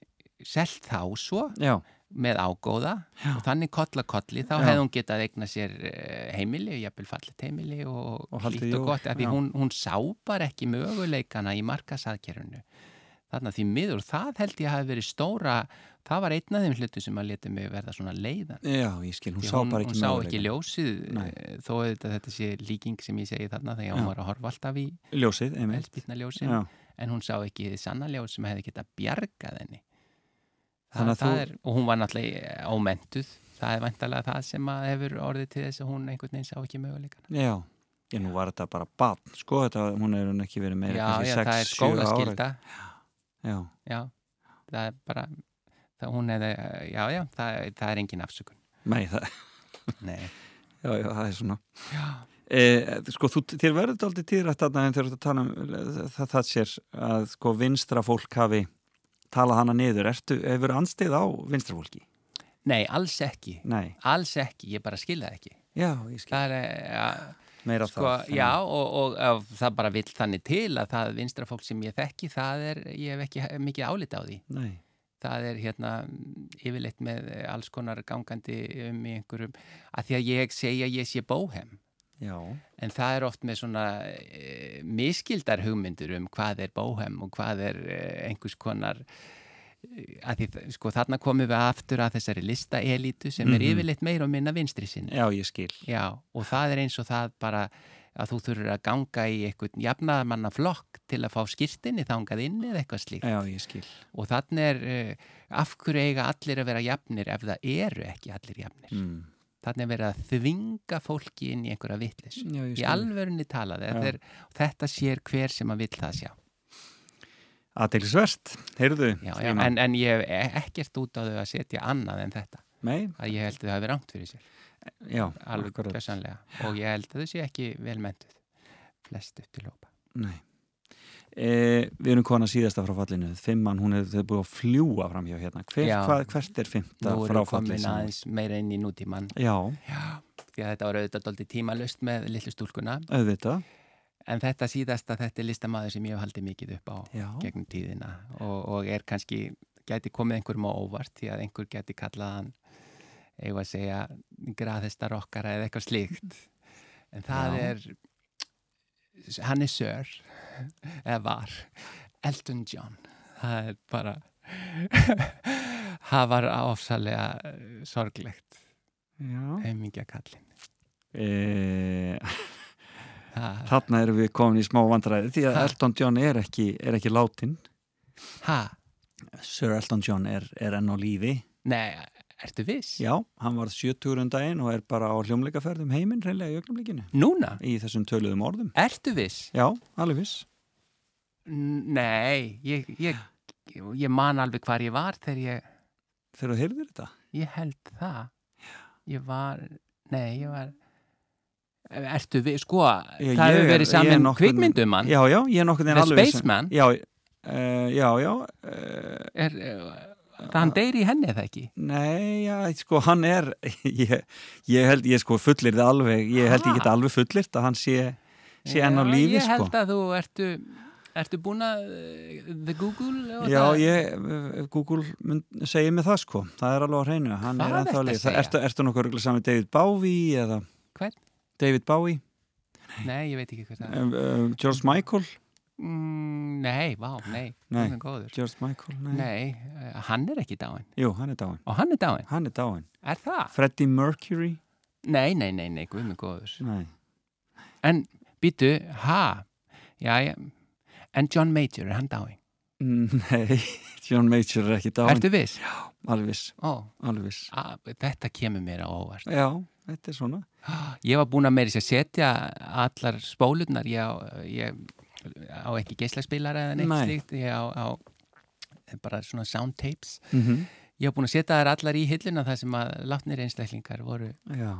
selt þá svo Já, með ágóða og þannig kolla kolli þá Já. hefði hún getað eigna sér eh, heimili, jafnvel fallet heimili og, Og hlýtt og gott af því já. hún, hún sá bara ekki möguleikana í markasaðkerfunu þannig að því miður það held ég hafi verið stóra það var einn af þeim hlutu sem að leta mig verða svona leiðan já, ég skil, hún Því sá bara ekki hún sá möguleika. ekki ljósið Nei. eh, þó auðvitað þetta sé líking sem ég segi þarna þegar Já. hún var að horfa alltaf í Ljósið, Já, en hún sá ekki þið sanna ljós sem hefði getað bjargað henni það, það þú- er, og hún var náttúrulega ómentuð það er vantalega það sem að hefur orðið til þess að hún einhvern veginn sá ekki möguleikana já. Já, nú var þetta bara batn, sko, þetta, hún er hún ekki verið meira já, já, 6, það er 7 ára. Já, já, það er bara það, hún er, já, já, það, það er engin afsökun nei, það, nei, já, já, það er svona. já, E, sko, þú, þér verður þetta aldrei týrætt þegar þú ert að tala um það, það sér að sko vinstra fólk hafi talað hana niður, ertu, hefur anstið á vinstrafólki? Nei, alls ekki. Nei, Alls ekki, ég bara skilða ekki. já, ég skil Það er, ja, meira sko, það já, og, og, og það bara vill þannig til að það vinstra fólk sem ég þekki, það er, ég hef ekki mikið álita á því. Nei, Það er hérna yfirleitt með alls konar gangandi um í einhverjum, að því að ég segja ég sé bóhem. já, En það er oft með svona e, miskildar hugmyndur um hvað er bóhem og hvað er e, einhvers konar að því, sko, þarna komum við aftur að þessari listaelítu sem er Mhm. yfirleitt meira og minna vinstri sinni. já, ég skil Já, og það er eins og það bara að þú þurfur að ganga í einhvern jafnaðamanna flokk til að fá skýrstinni þangað inn eða eitthvað slíkt. Já, ég skil Og þannig er, uh, af hverju eiga allir að vera jafnir ef það eru ekki allir jafnir? mm. Þannig er verið að þvinga fólki inn í einhverja ég Í alvörunni talaði. Er, þetta sér hver sem að vill það sjá. Aðeinsvert, heyrðu Já, já, en, en ég hef ekkert út á þau að setja annað en þetta. Nei, Að ég held að það hafi rangt fyrir sér. já, Alveg personlega. Og ég held að þau sé ekki vel mentuð. Flest upp til. Nei e, Við erum kona síðasta frá fallinu Fimman, hún hefur búið að fljúa fram hjá hérna Hver, Já. hvað, Hvert er fymta Nú frá erum við komin fallinu? aðeins meira inn í nútíman. Já, Því að þetta var auðvitað doldið tímalust með litlu stúlkuna. auðvitað En þetta síðasta, þetta er listamaður sem ég hef haldið mikið upp á Já. gegnum tíðina og, og er kannski, gæti komið einhverjum á óvart því að einhver gæti kallað hann eigum að segja graðhestar okkara eða eitthvað slíkt. En það Já. er, hann er sör, eða var, Elton John. Það er bara, það var áfsalega eh, sorglegt, heimingja kallin. e, Ha, Þarna erum við komin í smá vandræði Því að Ha. Elton John er ekki, er ekki látin ha, Sir Elton John er, er enn á lífi nei, ertu viss? Já, hann var 70 um daginn og er bara á hljómleikaferðum heiminn reynlega í ögnumlíkinu Núna? í þessum töluðum orðum Ertu viss? Já, alveg viss N- Nei, ég, ég, ég man alveg hvar ég var þegar ég, Þegar þú heyrðir þetta? ég held það. Ég var, nei, ég var, ertu við, sko, Já, það ég hefur er- verið ég er saman nokkurn- kvikmyndum hann. Já, já, ég er nokkuð The alveg viss- Spaceman? Já, uh, já, já uh, Er, uh, það hann deyri í henni eða ekki? Nei, já, sko, hann er ég, ég held, ég sko fullir það alveg ég held ég Ha? get alveg fullirt að hann sé sé enn á Já, lífi, Ég sko held að þú ertu, ertu búin að, the Google? og Já, það- ég, eh, Google mynd, segir mig það sko, það er alveg á hreinu hann Hvað er ertu að segja? ertu, ertu nokkuð örugglega saman David Bowie eða Hvern? David Bowie, Nei, ég veit ekki hvað það er. um, um, George Michael Mm, nei, vá, nei, Nei. George Michael, nei, Nei, uh, hann er ekki dáin. Jú, hann er dáin, Og hann er dáin. hann er dáin Er það? Freddie Mercury, Nei, nei, nei, nei, guð mig góður. nei En býtu, ha, já, já, en John Major, er hann dáin? Mm, Nei, John Major er ekki dáin Ertu viss? alveg viss, Ó, alveg viss að, þetta kemur mér á óvart. Já, þetta er svona Ég var búin að meiri sér setja allar spólurnar, ég á, ég á ekki geislaspilara eða neitt Nei. slíkt, ég á, á bara svona sound tapes. mm -hmm. Ég var búin að setja þær allar í hilluna þar sem að látnir einstaklingar voru. Já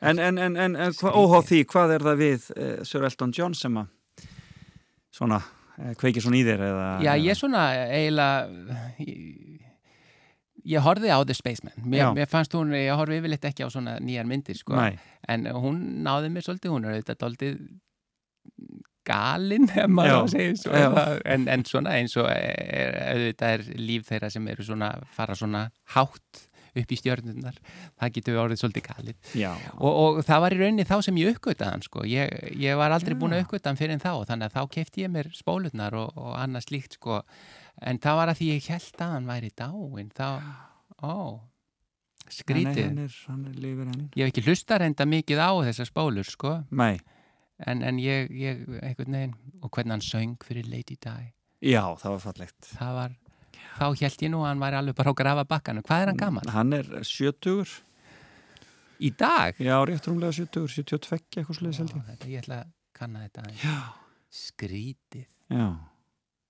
En, en, en, en, óháð því, hvað er það við uh, Sir Elton John sem að svona, uh, kveikir svona í þér eða Já, ég svona eiginlega ég, horfði á The Spaceman mér, Já. mér fannst hún, ég horfi yfirleitt ekki á svona nýjar myndir, sko, Nei, en hún náði mér svolítið, hún er auðvitað daldið galinn, ef maður Já. segja svo, Já. En, en svona eins og er, auðvitað er líf þeirra sem eru svona, fara svona hátt upp í stjörnurnar, það getur orðið svolítið galið já og, og það var í rauninni þá sem ég uppgötaði hann sko. ég, ég var aldrei búin að Já. uppgöta hann fyrir en þá þannig að þá kefti ég mér spólurnar og, og annað slíkt sko. En það var að því ég held að hann væri dáin þá, ó Nei, skrítið hann er, hann er lifir enn. Ég hef ekki hlusta reynda mikið á þessar spólur sko. Nei, en, en ég, ég veginn og hvernig hann söng fyrir Lady Di. Já, það var fallegt. Það var, þá held ég nú að hann væri alveg bara á grafa bakkanum, hvað er hann gammal? Hann er 70 í dag? Já, rétt rúmlega 70, 72 eitthvað sluðið ég. Ætla að kanna þetta. Já, skrítið já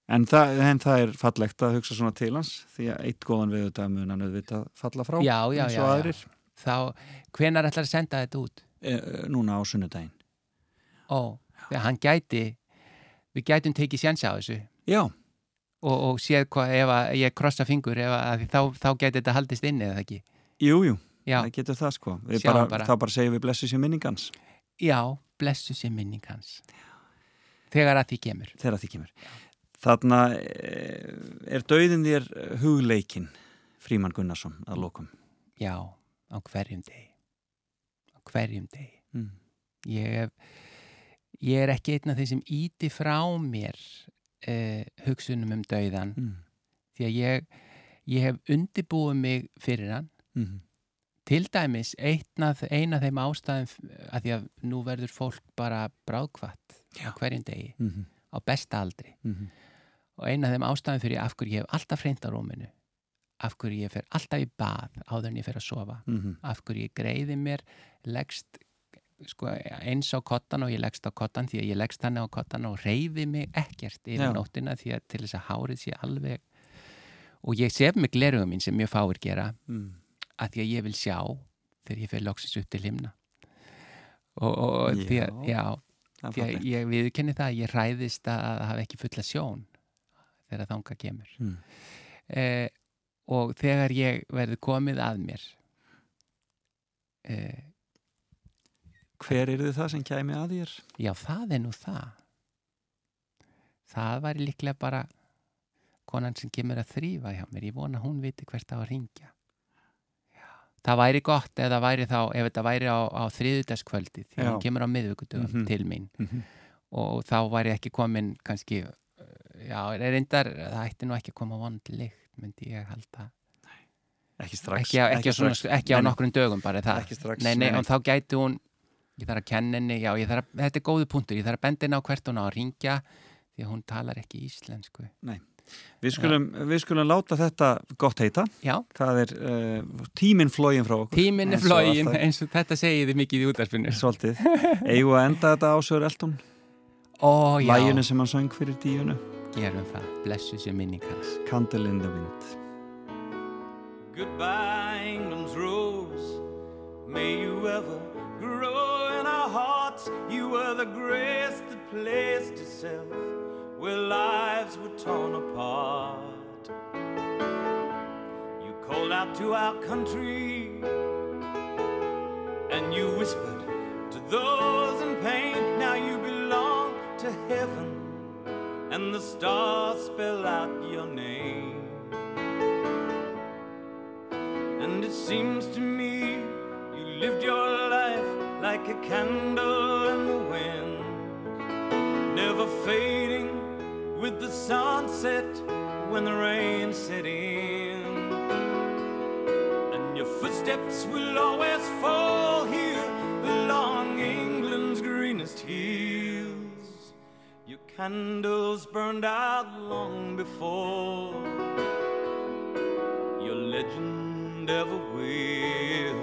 En það, en það er fallegt að hugsa svona til hans því að eitt góðan við þetta mun hann auðvitað falla frá Já, já, eins og já. aðrir. Þá, hvenar ætlar að senda þetta út? e, núna á sunnudaginn. Ó, þegar hann gæti við gætum tekið sjansa á þessu. Já, og, og séð hvað ef að ég krossa fingur ef að því þá, þá geti þetta haldist inni eða ekki? Jú, jú, það getur það sko. Bara, bara. Þá bara segjum við blessu sér minningans já blessu sér minning hans. Þegar að því kemur. Þegar því kemur Þarna eh, er dauðin þér hugleikin Fríman Gunnarsson að lokum já, á hverjum degi á hverjum degi mm. ég, ég er ekki einn af þeir sem íti frá mér uh, hugsunum um dauðan Mm. því að ég, ég hef undibúið mig fyrir hann Mm. til dæmis eina af, þeim ástæðum að því að nú verður fólk bara bráðkvatt á hverjum degi Mm. á besta aldri Mm. Og eina af þeim ástæðum fyrir af hverju ég hef alltaf hreint á rúminu af hverju ég fer alltaf í bað áður en ég fer að sofa Mm. af hverju ég greiði mér leggst sko, eins á kottan og ég leggst á kottan því að ég leggst hann á kottan og reyfi mig ekkert yfir Já. nóttina því að til þess að hárið sé alveg og ég sef mig glerugum mín sem mjög fáir gera Mm. að því að ég vil sjá þegar ég fer loksins upp til himna og, og því að, Já. já, því að ég viðkenni það að ég hræðist að hafa ekki fulla sjón þegar þanga kemur Mm. eh, og þegar ég verði komið að mér eh, Hver er það sem kæmi að þér? já það er nú það það væri líklega bara konan sem kemur að þrýfa hjá mér ég vona hún viti hvert á að ringja já. það væri gott ef það væri þá ef þetta væri á, á þriðudagskvöldi því Já. hún kemur á miðvikudöfum Mhm. til mín Mhm. og þá væri ekki komin kannski já, er reyndar það ætti nú ekki að koma vond lykt myndi ég halda. Ekki strax ekki, á- ekki, svona, strax. ekki á Nei, nei. nokkrum dögum bara það. Ekki strax, nei, nei, nei, nei. og þá gæti hún ég þarf að kenna henni, já, að, þetta er góðu punktur ég þarf að benda henni á hvert hún á að ringja því að hún talar ekki íslensku. Við skulum, við skulum láta þetta gott heita. Já, Það er uh, tíminn flógin frá okkur. Tíminn er flógin eins og þetta segið þið mikið í útarpinu Svolítið. Eigum að enda þetta á Sör Elton Læginu sem hann söng fyrir díunu gerum það, blessu sér minning hans Candle in the Wind Goodbye, England's rose. May you ever grow in our hearts. You were the grace that placed itself where lives were torn apart. You called out to our country and you whispered to those in pain. And the stars spell out your name. And it seems to me you lived your life like a candle in the wind, never fading with the sunset when the rain set in. And your footsteps will always fall here along England's greenest hills. Candles burned out long before your legend ever will.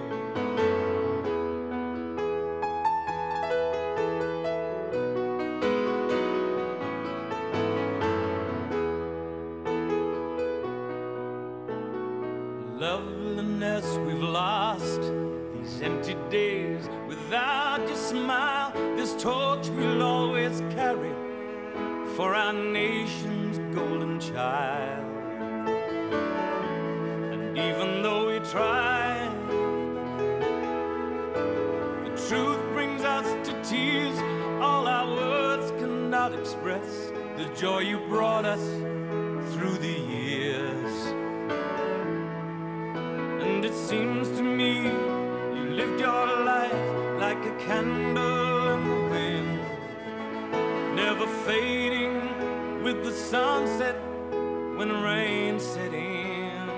Joy you brought us through the years. And it seems to me you lived your life like a candle in the wind, never fading with the sunset when rain set in.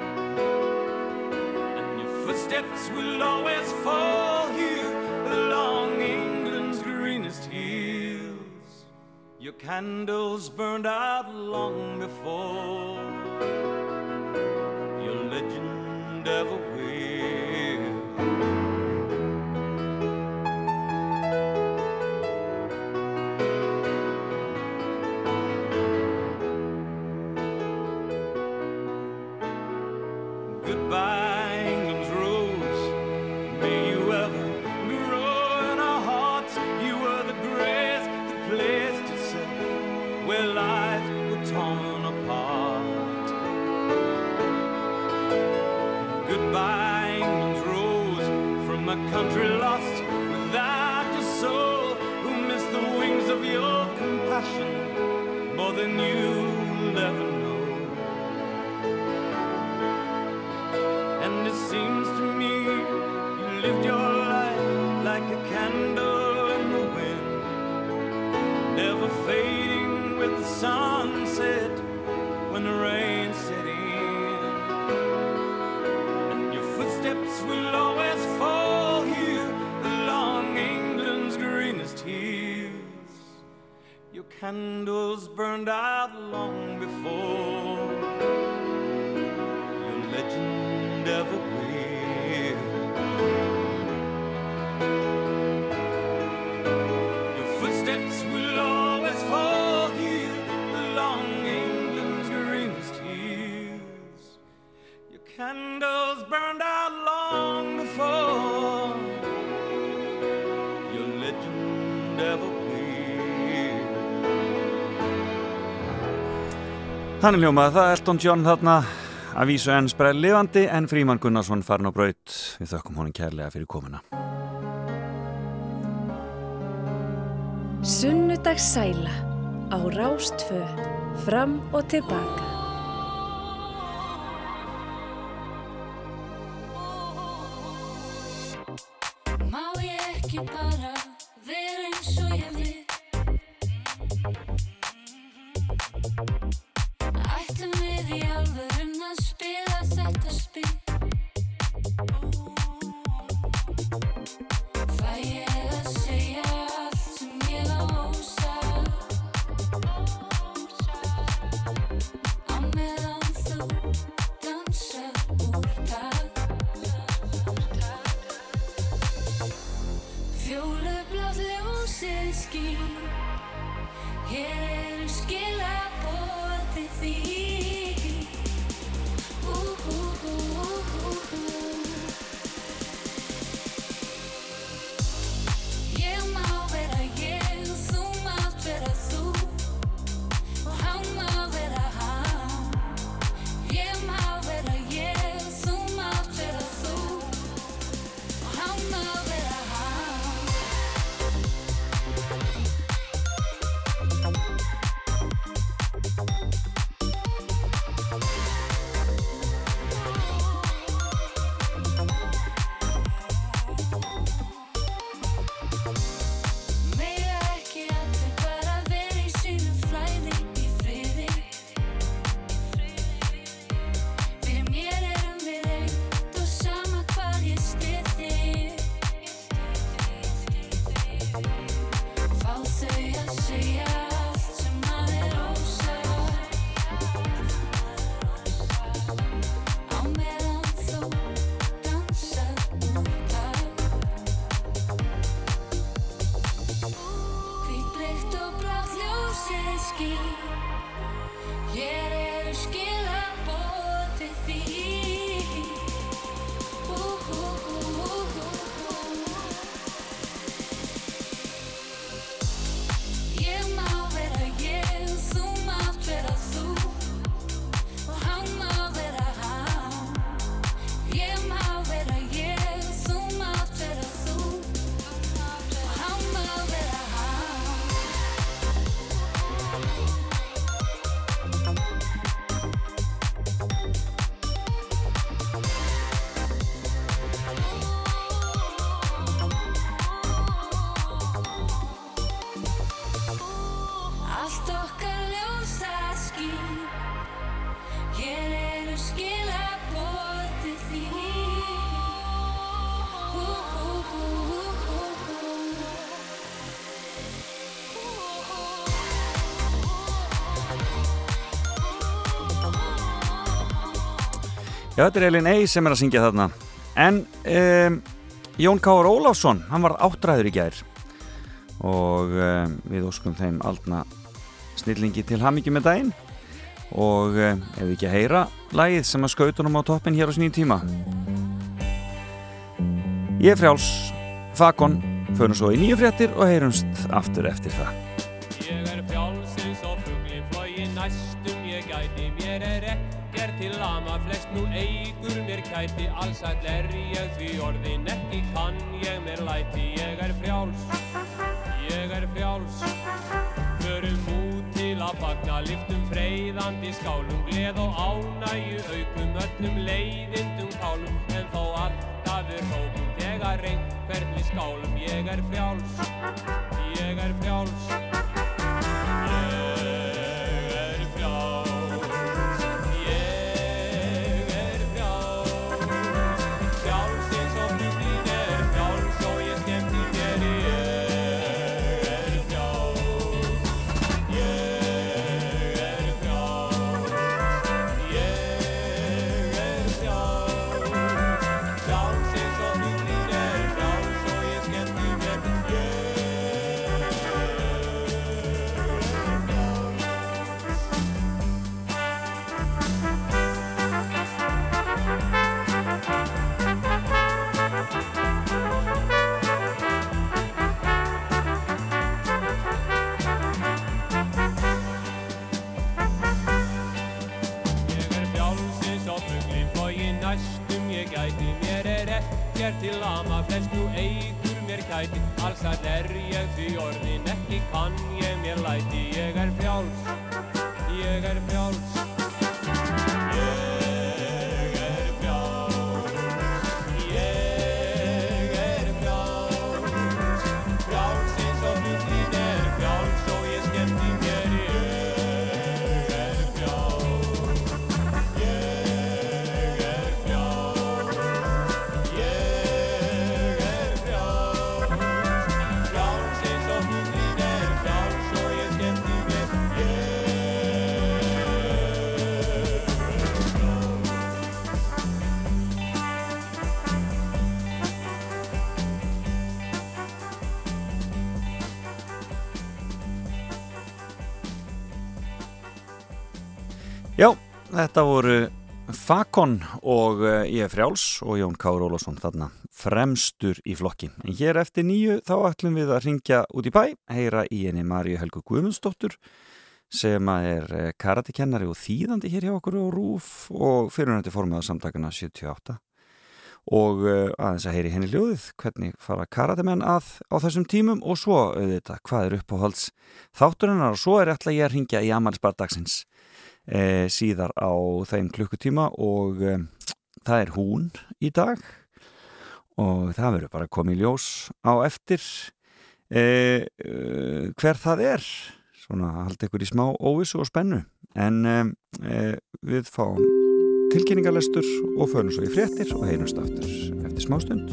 And your footsteps will always fall Your candles burned out long before Þannig ljómaði það Elton John þarna. Að vísu enn spreið lifandi en Fríman Gunnarsson farin á braut. Við þökkum honin kærlega fyrir komuna. Sunnudags sæla á rástfö fram og tilbaka the speed. Já, þetta er Elin Ey sem er að syngja þarna. En um, Jón Káur Óláfsson, hann var áttræður í gær og um, við óskum þeim aldna snillingi til ham ekki með daginn og um, ef við ekki að heyra lægið sem að skautunum á toppin hér á sníðin tíma. Ég er frjáls, Fakon, förum svo í nýju fréttir og heyrumst aftur eftir það. Allsall er ég því orðin ekki kann. Ég mér læti Ég er frjáls, ég er frjáls. Förum út til að fagna Liftum freyðandi skálum Gleð og ánægju aukum Öllum leiðindum kálum. En þó alltaf er hópum Þegar einhvern við skálum Ég er frjáls, ég er frjáls ekkert til lama, flest nú eigur mér gæti Allsall er ég því orðin, ekki kann ég mér læti. Ég er frjáls, ég er frjáls þetta voru Fakon og uh, ég frjáls og Jón Kár Ólafsson þarna fremstur í flokki. En hér eftir nýju þá ætlum við að ringja út í bæ, heyra í henni Maríu Helgu Guðmundsdóttur sem er uh, karatekennari og þýðandi hér hjá okkur og rúf og fyrirnætti formaða samtakana 78 og uh, aðeins að heyri henni ljóðið hvernig fara karatemenn að á þessum tímum og svo auðvitað hvað er uppáhalds þátturinnar og svo er ætla ég að ringja í Amalisbardagsins e, síðar á þeim klukkutíma og e, það er hún í dag. Og það verður bara í ljós á eftir. E, hver það er svona haldi ykkur í smá óvissu og spennu. En við fáum tilkynningarlestur og förum svo í fréttir og heyrumst aftur eftir smá stund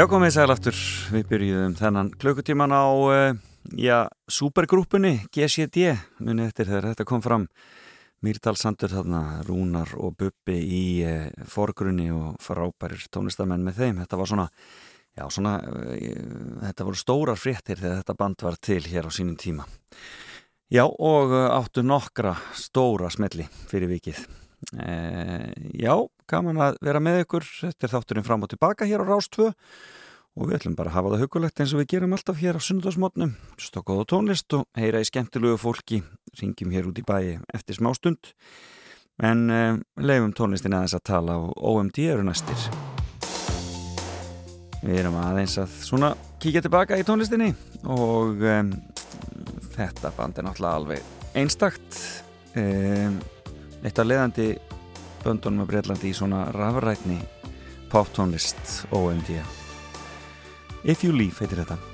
Já, komið sæl aftur. Við byrjuðum þennan klukkutíman á, uh, já, supergrúpunni GCD, munið eftir þegar þetta kom fram. Mýrdal Sandur þarna, Rúnar og Bubbi í uh, forgrunni og frábærir tónlistamenn með þeim. Þetta var svona, já, svona, uh, þetta voru stórar fréttir þegar þetta band var til hér á sínum tíma. Já, og áttu nokkra stóra smelli fyrir vikið. Uh, já, gaman að vera með ykkur. Þetta er þátturinn fram og tilbaka hér á Rástvö og við ætlum bara að hafa það hugulegt eins og við gerum alltaf hér á sunnudagsmotnum stokk og tónlist og heyra í skemmtilegu fólki. Ringjum hér út í bæi eftir smá stund. En um, leifum tónlistin aðeins að tala og OMD eru næstir. Við erum aðeins að svona kíkja tilbaka í tónlistinni og um, þetta band er náttúrulega alveg einstakt. Um, eitt af leðandi böndunum að Breitlandi í svona rafrætni poptónlist OMD If You Leave heitir þetta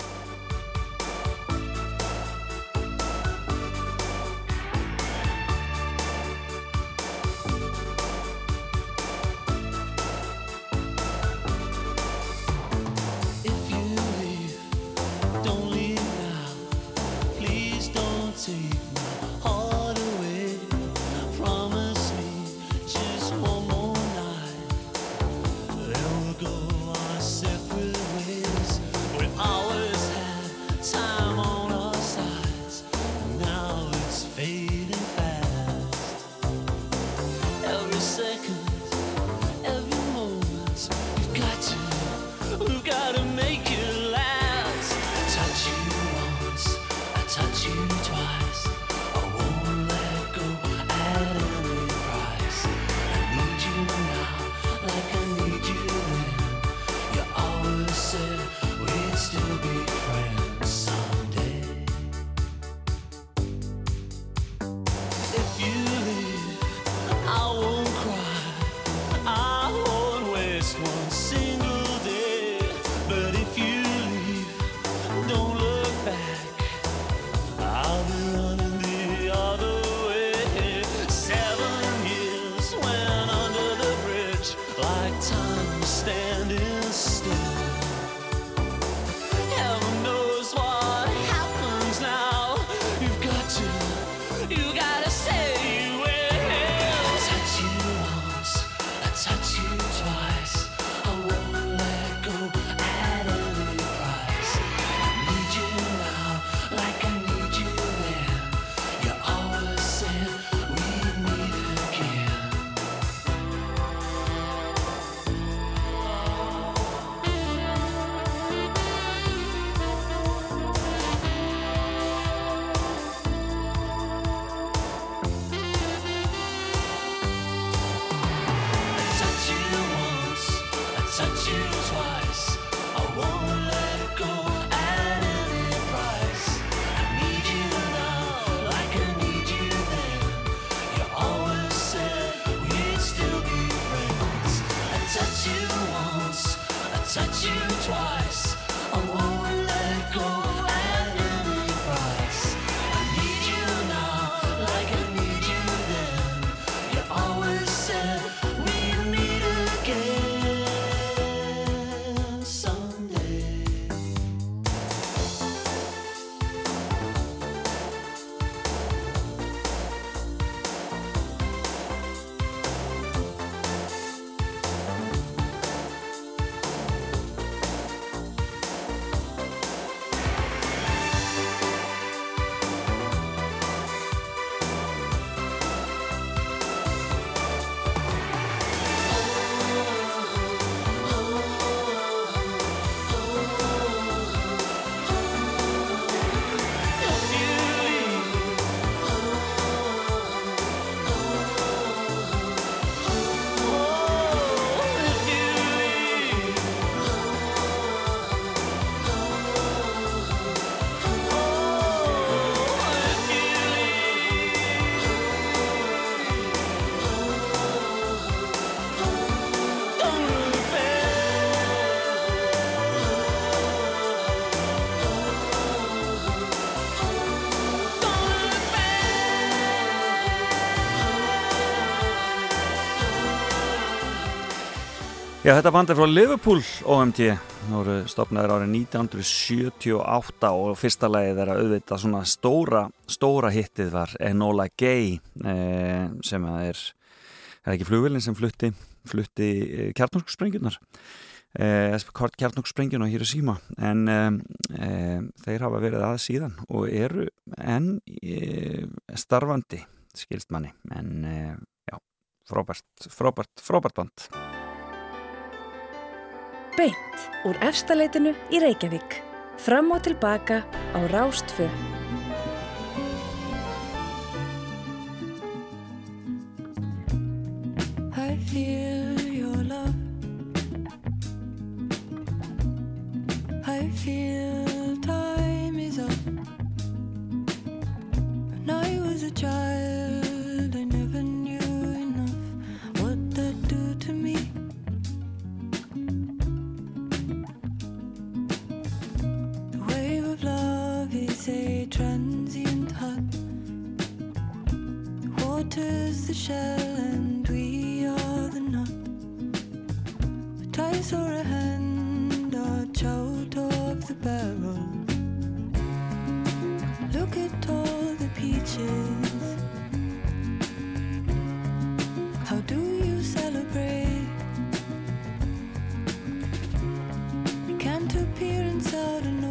Já, þetta band er frá Liverpool OMT Það voru stopnaður árið 1978 og fyrsta lagið þeirra auðvitað svona stóra, stóra hittið var Enola Gay eh, sem að er, er ekki flugvillin sem flutti, flutti eh, kjartnorksprengjurnar eh, kjartnorksprengjurnar hér í síma en eh, eh, þeir hafa verið að síðan og eru enn eh, starfandi skilst manni. En eh, já, frábært, frábært, frábært band Beint úr efstaleitinu í Reykjavík. Fram og tilbaka á Rástfö. I The water's the shell and we are the nut. A I saw a hand arch out of the barrel. Look at all the peaches. How do you celebrate? Can't appearance out of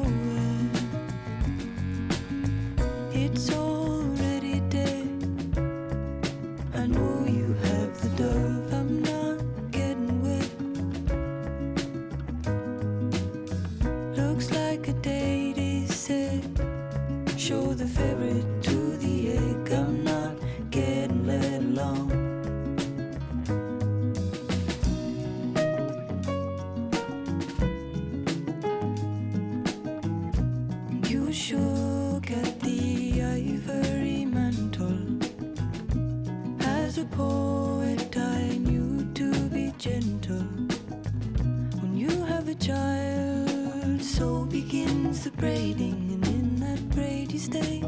the braiding, and in that braid you stay.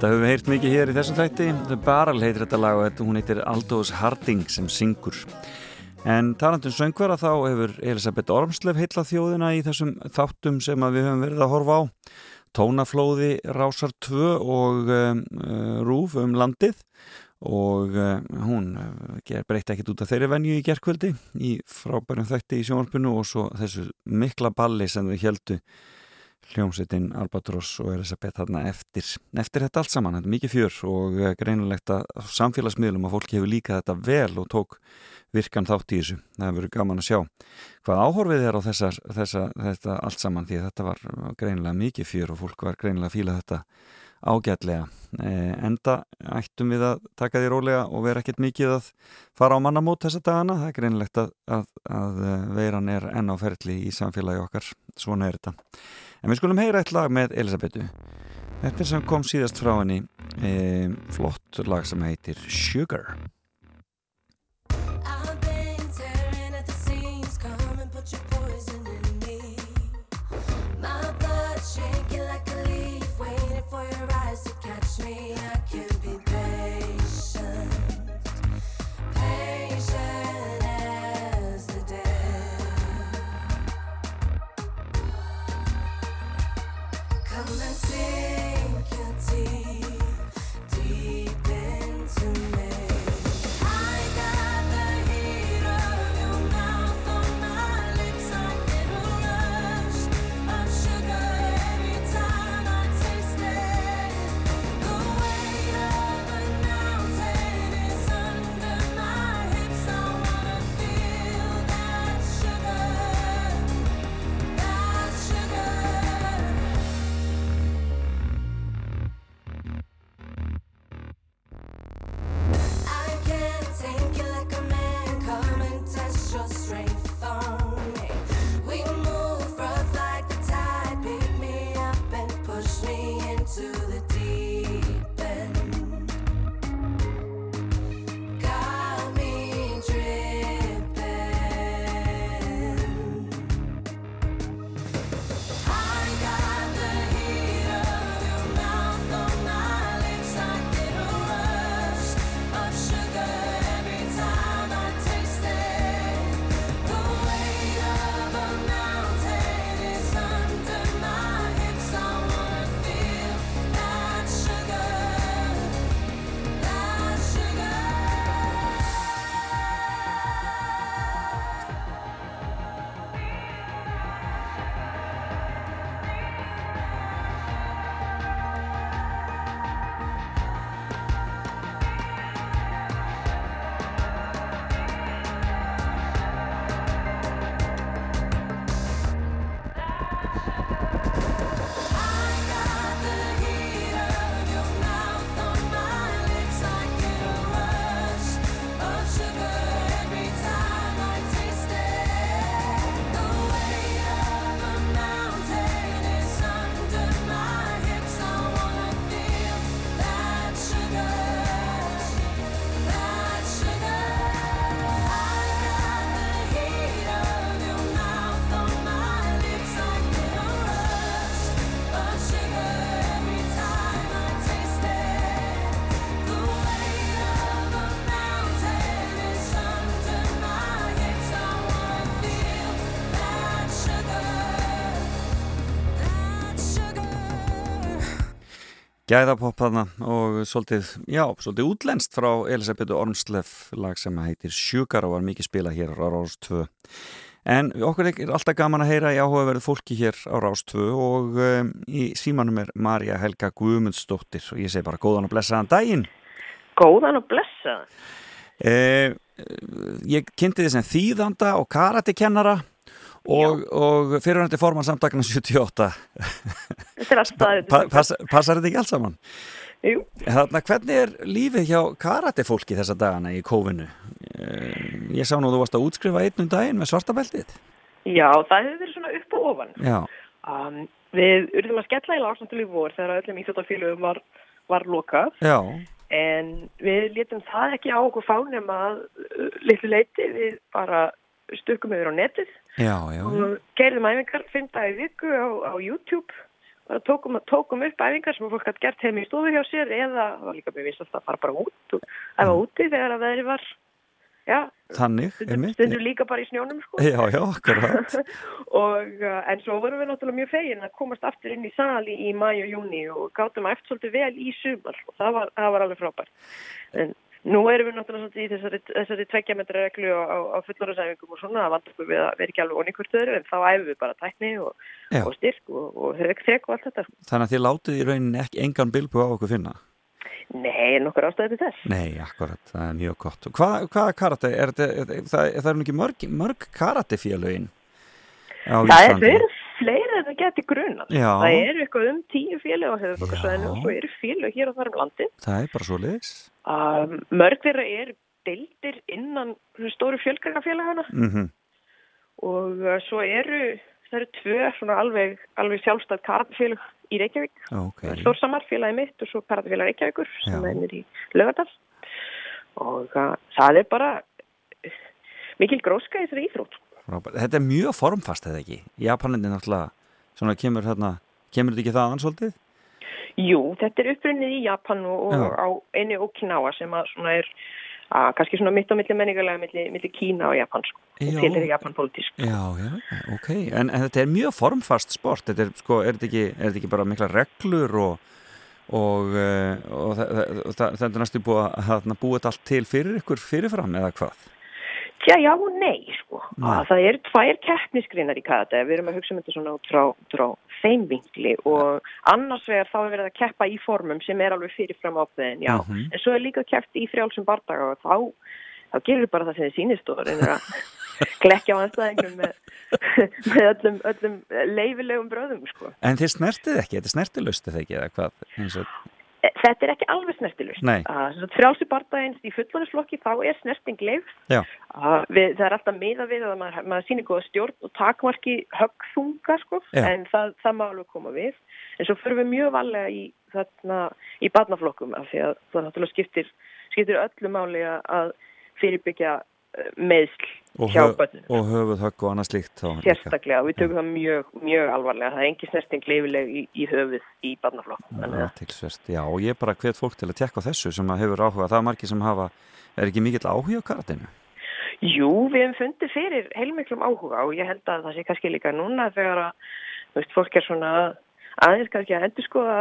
Þetta höfum við heyrt mikið hér í þessum þætti. The Barrel heitir þetta lag og þetta, hún heitir Aldous Harding sem syngur. En talandum söngvara þá hefur Elisabeth Ormslev heitla þjóðina í þessum þáttum sem við höfum verið að horfa á. Tónaflóði Rásar 2 og um, uh, Rúf um landið. Og uh, hún uh, breytti ekkit út af þeirri venju í gerkvöldi í frábærum þætti í sjónvarpinu og svo þessu mikla balli sem þau heldu hljómsveitin Albatross og Elisabeth þarna eftir, eftir þetta allt saman, þetta er mikið fjör og eh, greinilegt að samfélagsmiðlum að fólki hefur líka þetta vel og tók virkan þátt í þessu, það hefur verið gaman að sjá hvað áhorfið er á þessar, þessa, þetta allt saman því þetta var greinilega mikið fjör og fólk var greinilega að fíla þetta ágætlega. Eh, enda ættum við að taka því rólega og vera ekkert mikið að fara á mannamót þessa dagana. Það er greinlegt að, að, að veiran er enn á ferli í samfélagi okkar. Svona er þetta. En við skulum heyra eitt lag með Elisabetu. Þetta er sem kom síðast frá henni eh, flott lag sem heitir Sugar. Gæðapopp þarna og svolítið, já, svolítið útlenskt frá Elisabetu Ormsleff lag sem heitir Sugar og var mikið spilað hér á Rás 2. En okkur er alltaf gaman að heyra í áhugaverðu fólki hér á Rás 2 og um, í símanum er Marja Helga Guðmundsdóttir og ég segi bara góðan og blessaðan daginn. Góðan og blessaðan. Eh, ég kynnti þið sem þýðanda og karatekennara og, og fyrirvændi forman samtakna 78 Þetta er alltaf pa, pass, Passar þetta ekki allt saman? Jú. Þannig, hvernig er lífið hjá karatefólki þessa dagana í kófinu? Eh, Ég sá nú að þú varst að útskrifa einn um daginn með svartabeltið Já, það hefur verið svona upp og ofan. Já, Um, við urðum að skella í lásnáttul í vor þegar öllum íþjóttafélögum var, var lokað. já, En við létum það ekki á okkur fánum að litlu leiti við bara stukkum yfir á netið já, já, og gerðum æfingar í viku á, á YouTube. Bara tókum, tókum upp æfingar sem fólk hatt gert heim í stofu hjá sér eða var líka mjög vissast að fara bara út og æfa úti þegar að veðri var. Já, þannig stundum, stundum líka bara í snjónum sko. Já, já, akkurat. Og uh, en svo vorum við náttúrulega mjög fegin að komast aftur inn í sali í mæ og júni og gátum að eftir svolítið vel í sumar og það var, það var alveg frábært. En nú erum við náttúrulega í þessari, þessari tveggjametra reglu á, á, fullorðsæfingum og svona það vandur okkur við að vera ekki alveg onni hvort öðru en þá æfum við bara tækni og, og styrk og, og þrek og allt þetta sko. Þannig að þið látið í rauninni ekki engan bilbu á okkur finna Nei, nokkur ástæði til þess Nei, akkurat, það er mjög gott hvaða karate, er, þetta, er, það, það er nú ekki mörg, mörg karatefélögin á Það er Íslandi þetta geti grunan. Já. Það eru eitthvað um tíu félög á höfuborgarsvæðinu og svo eru félög hér og þar um landin. Það er bara svo liðis. Um, mörg þeirra eru deildir innan stóru fjölgarnafélagana Mm og uh, svo eru, það eru tvö svona alveg, alveg sjálfstæð karatafélög í Reykjavík. Ok. Stórsamar félagi mitt og svo karatafélag Reykjavíkur sem Já. er nýr í Lögadal. Og uh, það er bara uh, mikil gróska í þessari íþrótt. Þetta er mjög formfast, eða ekki? Japanindi náttúrulega, svona kemur hérna, kemur þetta ekki þaðan svolítið? Jú, þetta er upprunnið í Japan og, og Já. á einu Okinawa sem að svona er að kannski svona mitt á milli menningarlega milli, milli Kína og Japan sko. Já. til er Japan politísk. Já, já, ok. En, en þetta er mjög formfast sport. Þetta er, sko, er þetta ekki, er þetta ekki bara mikla reglur og, og, eh, og, það, það, það, það er næstu búið að búið allt til fyrir ykkur fyrirfram eða hvað? Tja, já og nei, sko. Nei. Að það eru tvær keppnisgreinar í karate. Við erum að hugsa um þetta svona út frá, frá þeim vinkli og annars vegar þá er verið að keppa í formum sem er alveg fyrirfram ákveðin, já. Mhm. En svo er líka keppt í frjálsum bardaga og þá, þá gerir bara það sem þið sýnist og reynir að glekja á anstæðingum með, með öllum, öllum leifilegum bröðum, sko. En þið snertið ekki, þetta er snertilust eða ekki eða hvað? E, Þetta er ekki alveg snertilust. Nei. Frjálsum bardagins í fullaninsflokki þá er snerting leif. Uh, við, það er alltaf miða við að maður, maður sýnir góða stjórn og takmarki höggþunga sko, en það, það má alveg koma við. En svo fyrir við mjög valega í, þarna, í barnaflokkum af því að það náttúrulega skiptir, skiptir öllu máli að- fyrirbyggja uh, meðsl hjá hö, börnum. og höfuð högg og annað slíkt. Sérstaklega, við tökum það mjög, mjög alvarlega. Það er engin snerting leifileg í, í höfuð í barnaflokkum. Að Athyglisvert. Já, og ég bara hvet fólk til að tekka þessu sem hefur áhuga. Það er margir sem hafa, er ekki mikill áhuga á karatinu? Jú, við hefum fundið fyrir heilmiklum áhuga og ég held að það sé kannski líka núna þegar að, þú veist, fólk er svona aðeins kannski að endur skoða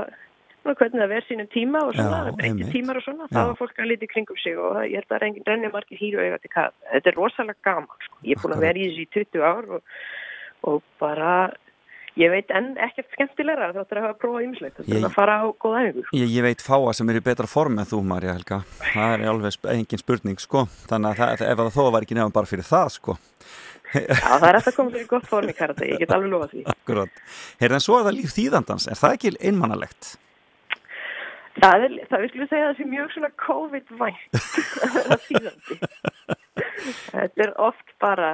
svona, hvernig það verð sínum tíma og svona, breytti einmitt. tímar og svona, Já. þá var fólk að lítið kringum sig og það- ég held að reyngin renni margir hýru auðvitað til hvað. Þetta er rosalega gaman, sko. Ég er búin að vera í þessu í 20 ár og, og bara, ég veit enn ekkert skemmtilegra þáttur að hafa prófað Ég- er að fara á góða æfingu. Ég, ég veit fáa sem er í betra form en þú, Marja Helga. Það er alveg engin spurning, sko. Þannig að það, ef það þó var ekki nefnum bara fyrir það, sko. Já, það er alltaf komið fyrir gott form í karate, ég get alveg lofað því. Akkurat. Heyrðu, en svo er það líf þýðandans. Er það ekki einmannalegt? Það er, það vil ég segja að það sé mjög svona COVID-vænt að þýðandi. Þetta er oft bara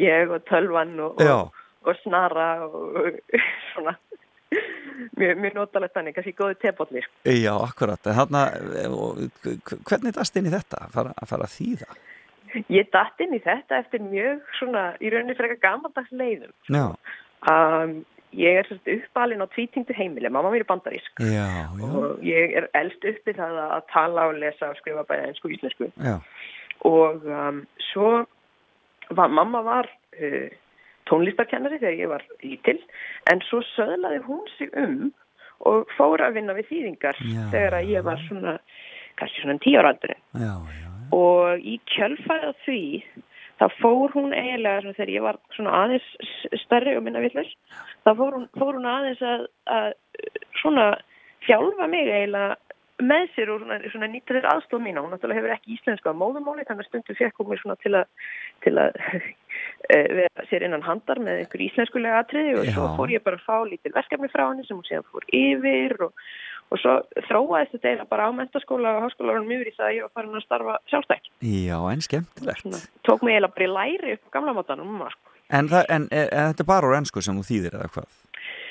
ég og tölvan og, og, og snara og svona mjög, mjög notalegt þannig, kannski góði tebóllir. Já, akkurat. Þarna, og hvernig dast inn í þetta að fara að, fara að þýða? Ég datt inn í þetta eftir mjög svona, í rauninni frekar gamaldags leiðum. Já, Um, ég er svolítið uppalinn á tvítingdu heimili, mamma mér er bandarísk já, já. og ég er elst uppi það að tala og lesa og skrifa bæða einsku íslensku. Já, og um, svo var, mamma var uh, tónlistarkennari þegar ég var lítil en svo söðlaði hún sig um og fór að vinna við þýðingar þegar ég var svona kannski svona tíu ára aldurinn já, já. og í kjölfærið á því þá fór hún eiginlega svona, þegar ég var svona aðeins stærri og minna villur þá fór hún, fór hún aðeins að, að svona þjálfa mig eiginlega með sér og svona, svona nýta þér aðstof mína. Hún náttúrulega hefur ekki íslensku að móðumáli þannig að stundum fekk hún mig svona til að til að eh, vera sér innan handar með einhver íslenskulega atriði og svo fór ég bara að fá lítil verkefni frá henni sem hún síðan fór yfir og, og svo þróaðist þetta eiginlega bara á mentaskóla og háskólarum yfir í það að ég var farin að starfa sjálfstætt. Já, en skemmtilegt. tók mig eiginlega bara í læri upp á gamla mátanum sko. En, það, en, en, en þetta er bara úr ennsku sem þú þýðir eða hvað?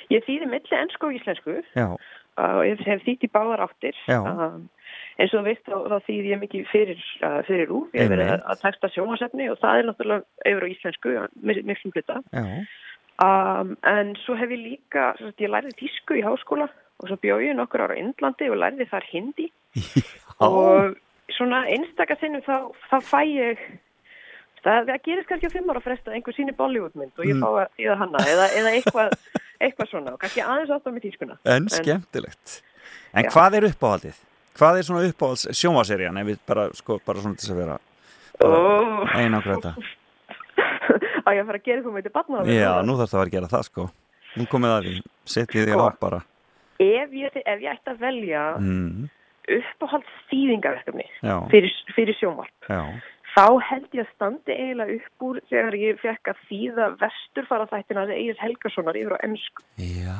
Ég þýði milli ennsku og íslensku. Já, uh, og ég hef þýtt í báðar áttir. Um, eins og þú veist þá, þá þýði ég mikið fyrir, uh, fyrir úr. Ég hef verið að, texta sjónvarsefni og það er náttúrulega yfir á íslensku mi- miklum hluta. Um, en svo hef ég líka ég lærði tísku í háskóla og svo bjóð ég nokkur ára á Indlandi og lærði þar hindi og svona einstaka sinnum þá, þá fæ ég það, það gerist kannski á fimm ára fresta einhver síni Bollywoodmynd og ég Mm. fá að þýða hana eða, eða eitthvað, eitthvað svona og kannski aðeins átt á með tískuna en skemmtilegt. En Já. hvað er uppáhaldið? Hvað er svona uppáhalds sjómaserían ef við bara, sko, bara svona til að vera Ó. einangra þetta? að ég að fara að gera eitthvað með þetta barna Já, nú þarf það að gera það, sko. Nú komið að því, setjið því Sko. á bara. Ef ég, ef ég ætti að velja Mm, uppáhalds þýðingaverkefni já, fyrir, fyrir sjónvarp já, þá held ég að standi eiginlega upp úr þegar ég fekk að þýða vesturfara þættina Egil Helgasonar yfir á ennsku. Já.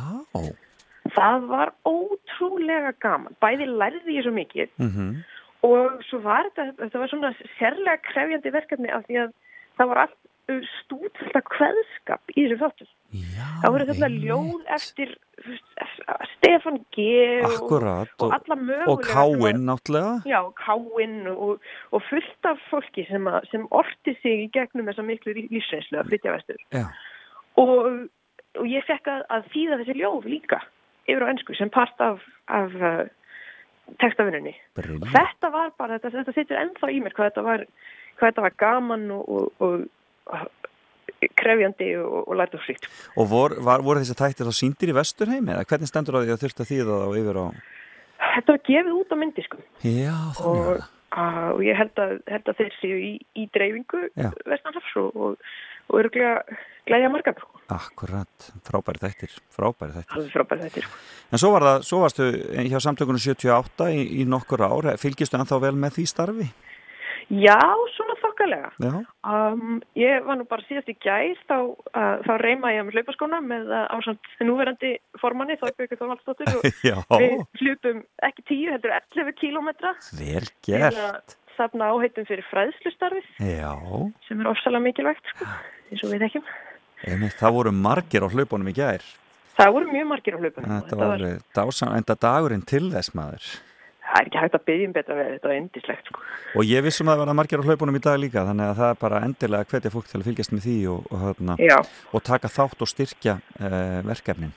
Það var ótrúlega gaman. Bæði lærði ég svo mikið Mm og svo var þetta, þetta var svona sérlega krefjandi verkefni af því að það var allt stúdfullt af kveðskap í þessu þáttum. Það voru þetta ljóð eftir Stefán G. og- Akkurat. og, alla mögulega. Og káinn náttúrulega. Já, káinn og, og fullt af fólki sem, að, sem orti sig í gegnum þessa miklu lífsreynslu að flytja vestur. Og, og ég fekk að, að þýða þessi ljóð líka yfir á ennsku sem part af, af uh, textavinnunni. Brilliant. Þetta var bara, þetta, þetta situr ennþá í mér hvað þetta var, hvað þetta var gaman og, og, og, og krefjandi og, og lært og slíkt. Og vor, var, voru þessi þættir þá síndir í vesturheimi eða hvernig stendur á því að þurft að þýða þá yfir á... Þetta var gefið út á myndi sko Já, þannig að, og ég held að, held að þeir séu í, í dreifingu vestanhafs og, og, og eru glæðja margar sko. Akkurat, frábæri þættir, frábæri þættir. Alveg frábæri þættir sko. En svo var það, svo varstu hjá samtökunum 78 í, í nokkur ár, fylgistu ennþá vel með því starfi? Já, svona þokkalega. Já. Um, ég var nú bara síðast í gær þá, uh, þá reyma ég með hlaupaskóna með uh, ásand núverandi formanni Þorbjörgur Þorvaldsdóttir og Já. við hlupum ekki 10, heldur 11 kílómetra Vel gert. að safna áheitum fyrir fræðslustarfið Já, sem er ofsalega mikilvægt sko, eins og við ekki. einmitt, það voru margir á hlaupunum í gær. Það voru mjög margir á hlaupunum. og Þetta var dásan, enda dagurinn til þess maður. Það er ekki hægt að byggja um betra veð, þetta var endislegt sko. Og ég vissum að það var margir á hlaupunum í dag líka, þannig að það er bara endilega að hvetja fólk til að fylgjast með því og, og, þarna, og taka þátt og styrkja uh, verkefnin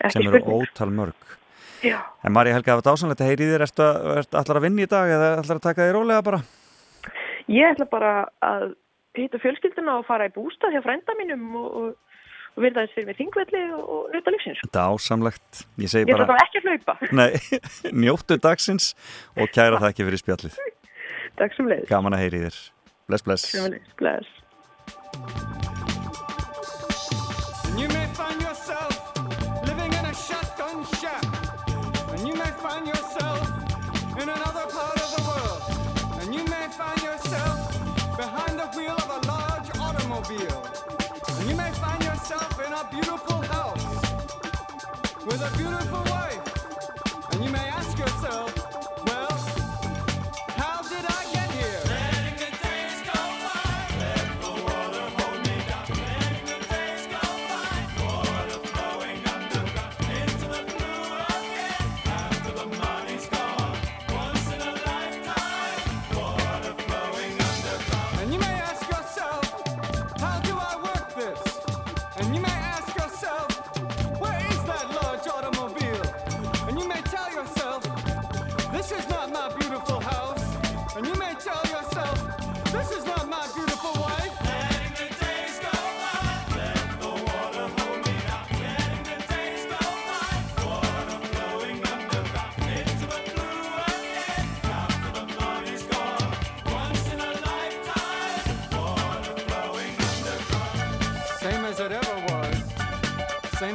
Ekki sem eru spurning. ótal mörg. Já. En Marja Helga, það var dásanlegt að heyri í þér, ertu, að- ertu allar að vinna í dag eða allar að taka þér rólega bara? Ég ætla bara að hitta fjölskylduna og fara í bústað hjá frænda mínum og, og, og verða þess fyrir mig þingvelli og, nöta lífsins. Ég segi Ég ætla bara, bara ekki að hlaupa. nei, njóttu dagsins og kæra það ekki fyrir spjallið. Takk sem leiðis. Gaman að heyri þér. Bless, bless. Sömuleiðis. Bless. With a beautiful wife. And you may ask yourself,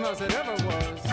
As it ever was.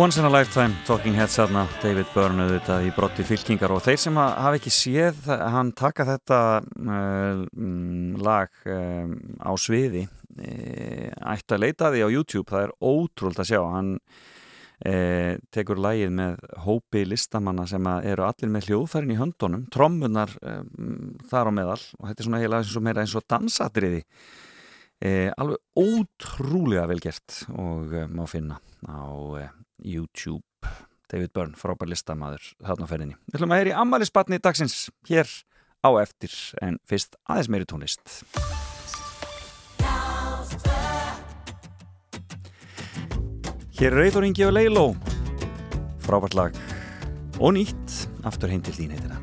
Once in a Lifetime, Talking Heads þarna, David Byrne auðvitað í brotti fylkingar og þeir sem ha- hafa ekki séð hann taka þetta uh, mm, lag um, á sviði uh, ætti að leita því á YouTube, það er ótrúld að sjá. Hann uh, tekur lagið með hópi listamanna sem eru allir með hljóðfærin í höndunum trommunar um, þar á meðal og þetta er svona heila eins og meira eins og dansatriði Eh, alveg ótrúlega vel gert og eh, má finna á eh, YouTube. David Byrne, frábær listamaður þarna ferðinni. Við ætlum að heyra í ammælisbatni dagsins hér á eftir en fyrst aðeins meiri tónlist. Hér er Reyður Ingi og Leiló frábært lag og nýtt. Aftur heim til þín heitir það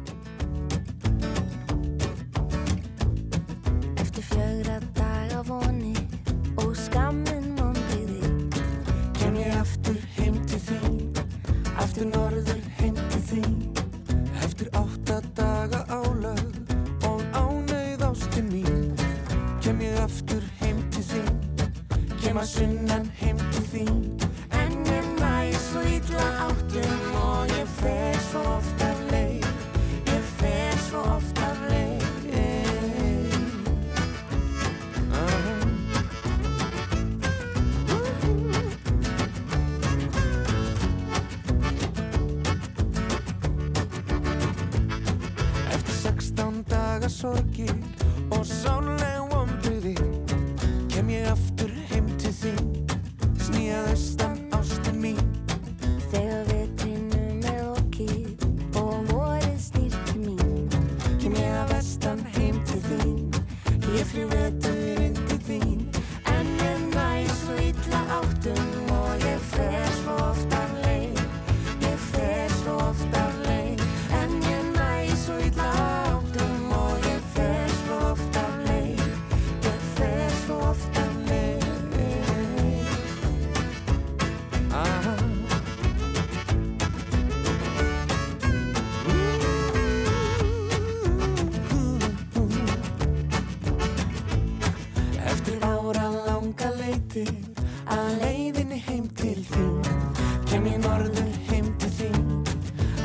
Eftir fjögra aftur norður heim til þín. Eftir átta daga álag og ánauð ástin mín. Kem ég aftur heim til þín. Kem að sunnan heim til þín. En ég næ svo illa áttum og ég fer svo oft sorki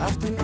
Aftur norður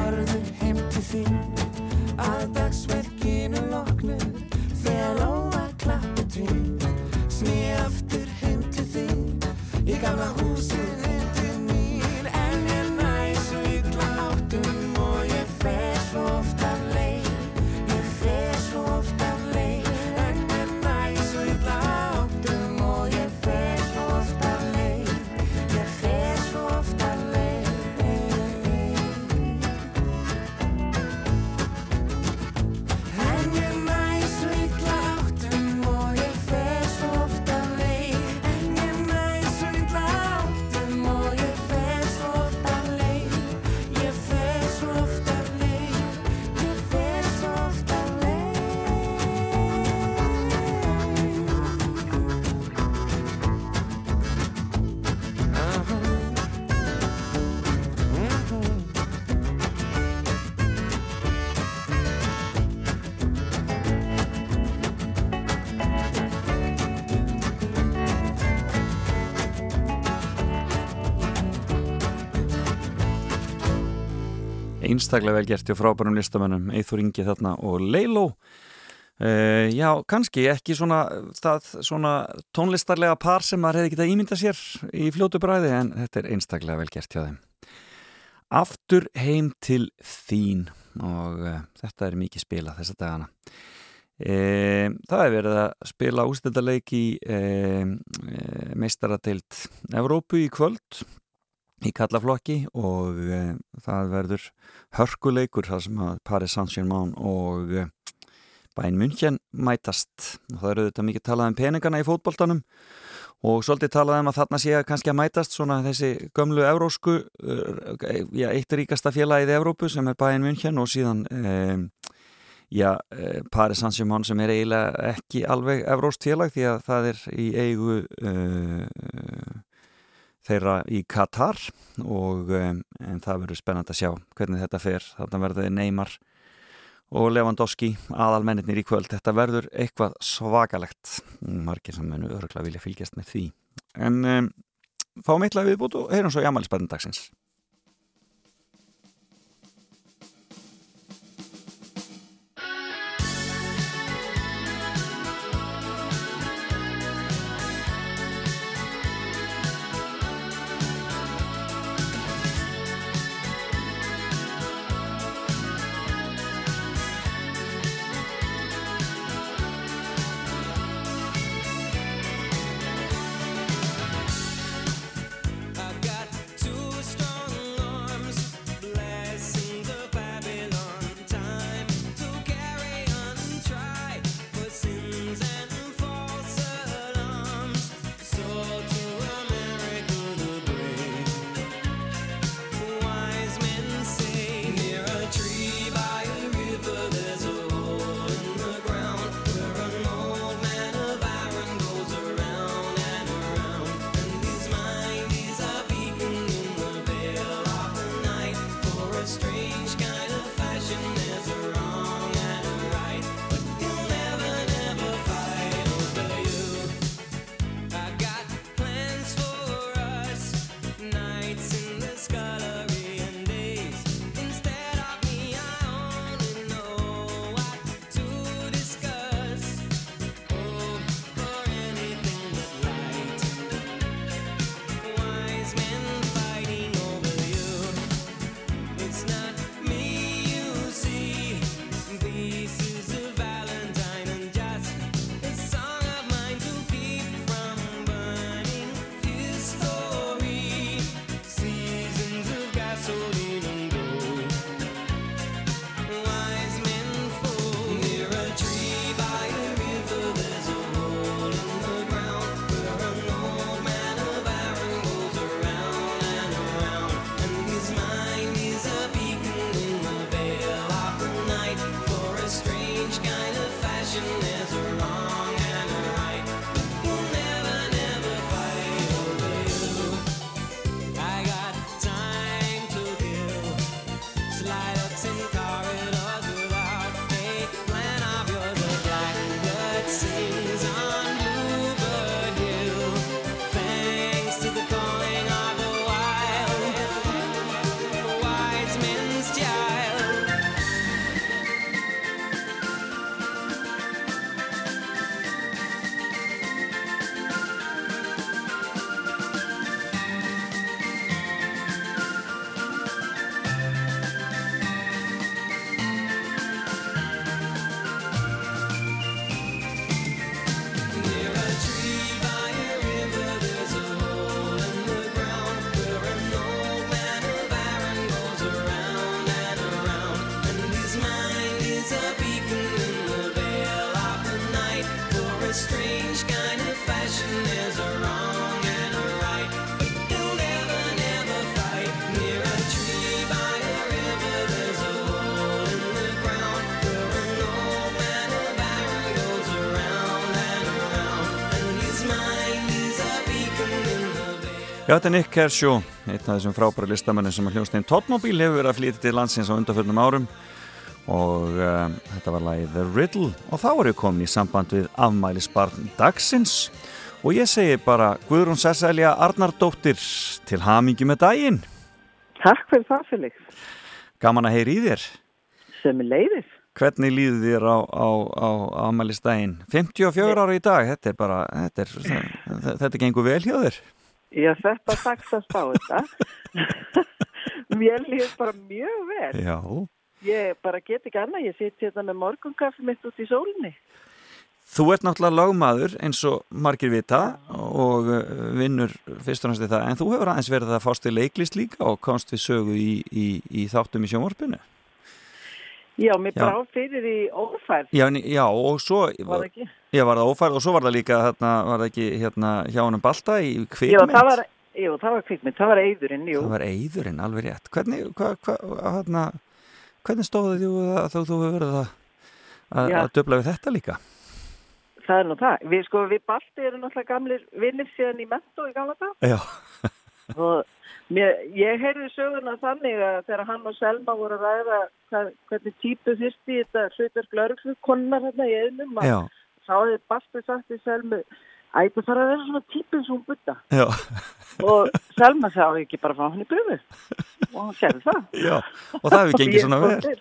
einstaklega vel gert hjá frábærum listamönnum Eithor Ingi þarna og Leiló. Uh, já, kannski ekki svona, það, svona tónlistarlega par sem maður hefði getað ímynda sér í fljótu bræði en þetta er einstaklega vel gert hjá þeim. Aftur heim til þín og uh, þetta er mikið spila þessa dagana. Uh, Það er verið að spila ústendaleik í meistaradeild Evrópu í kvöld í kallaflokki og það verður hörkuleikur þar sem að Paris Saint-Germain og bæinn München mætast. Og það eru þetta mikið talað um peningana í fótboltanum og svolítið talað um að þarna sé að kannski að mætast svona þessi gömlu evrósku já, eitt ríkasta félagið í Evrópu sem er bæinn München og síðan já, Paris Saint-Germain sem er eiginlega ekki alveg evróst félag því að það er í eigu þeirra í Katar og en það verður spennand að sjá hvernig þetta fer, þarna verður Neymar og Lewandowski aðalmennir í kvöld, þetta verður eitthvað svakalegt. Margir sem munu öruglega vilja fylgjast með því. En um, fáum eitthvað viðbútt og heyrum svo í amælisbarnin Já, þetta er Nick Kershaw, einn af þessum frábæra listamennir sem að hljóðstein Totmobil hefur verið að flytja til landsins á undanförnum árum og um, þetta var lagið The Riddle og þá erum við komin í samband við afmælisbarn dagsins og ég segi bara Guðrún Sesselja Arnardóttir til hamingi með daginn. Takk fyrir það, Felix. Gaman að heyri í þér. Sem er leiðis. Hvernig líður þér á, á, á afmælisdaginn? 54 ára í dag, þetta er bara, þetta er, þetta, þetta gengur vel hjá þér. Já, þetta taksast á þetta. Mér líður bara mjög vel. Já. Ég bara get ekki annað, ég sitt hérna með morgunkaffi mitt út í sólinni. Þú ert náttúrulega lagmaður eins og margir vita og uh, vinnur fyrst og næst í það, en þú hefur aðeins verið að fást við leiklist líka og komst við sögu í, í, í þáttum í sjónvarpinu. Já, mér Já. brá fyrir í ófærð. Já, já, og svo Var Já, var það ófærð og svo var það líka hérna, var það ekki hérna hjá honum Balta í Já, kvikmynd. það var, jú, það var kvikmynd, það var eyðurinn, jú. Það var eyðurinn, alveg rétt. Hvernig, hva, hva, hérna, hvernig stóðu þú að þú, þú hefur verið að, að, Já. að döfla við þetta líka? Það er nú það. Við sko, við Balti erum náttúrulega gamlir vinnir síðan í mentó í gamla dag. Já. Og mér, ég heyrði söguna þannig að þegar hann og Selma voru að ræða hvað, hvernig típu þyrsti þetta hlutverk lauruglukonnar hérna í einum Já. Þá hefði Balti sagt í Selmu ætti að fara að vera svona típun sem hún butta og Selma sagði "Á ég ekki bara fá hann í bröfu og hann gerði það. Já, og það hefur gengið svona vel.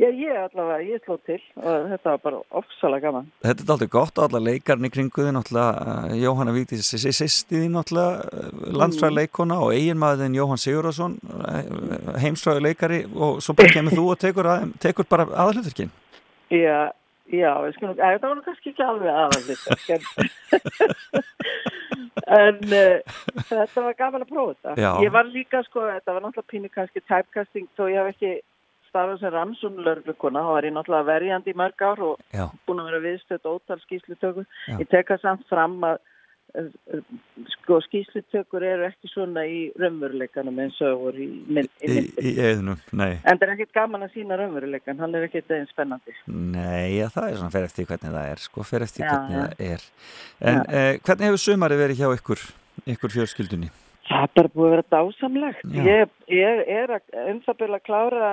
Já, ég allavega, ég sló til og þetta var bara ofsalega gaman. Þetta er aldrei gott og alla leikarni kringu þið náttúrulega uh, Jóhanna Víktis sýsti þín náttúrulega landsfræði leikona og eiginmaðurinn Jóhann Sigurðarsson heimsfræði leikari og svo bara kemur þú og tekur, að, tekur bara aðalhuturkin Já, já, skulum, eða, þetta var nú kannski ekki alveg aðallit en uh, þetta var gaman að prófa þetta. Já. Ég var líka, sko, þetta var náttúrulega pínu kannski typecasting, þó ég hef ekki starfað sem rannsónlörglukuna, þá var ég náttúrulega verjandi í mörg ár og Já. búin að vera viðstödd ótal skýslutökur. Já. Ég tek það samt fram að sko skýslutökur eru ekki svona í raunveruleikanum eins og voru í, mynd, í í, myndinni. í eðunum, nei En það er ekkert gaman að sína raunveruleikan, hann er ekkert einn spennandi. Nei, já, það er svona fer eftir hvernig það er sko, fer eftir Já, hvernig já. það er En uh, hvernig hefur sumari verið hjá ykkur ykkur fjölskyldunni? Það er bara búið að vera dásamlegt. Ég, ég er um það byrja að klára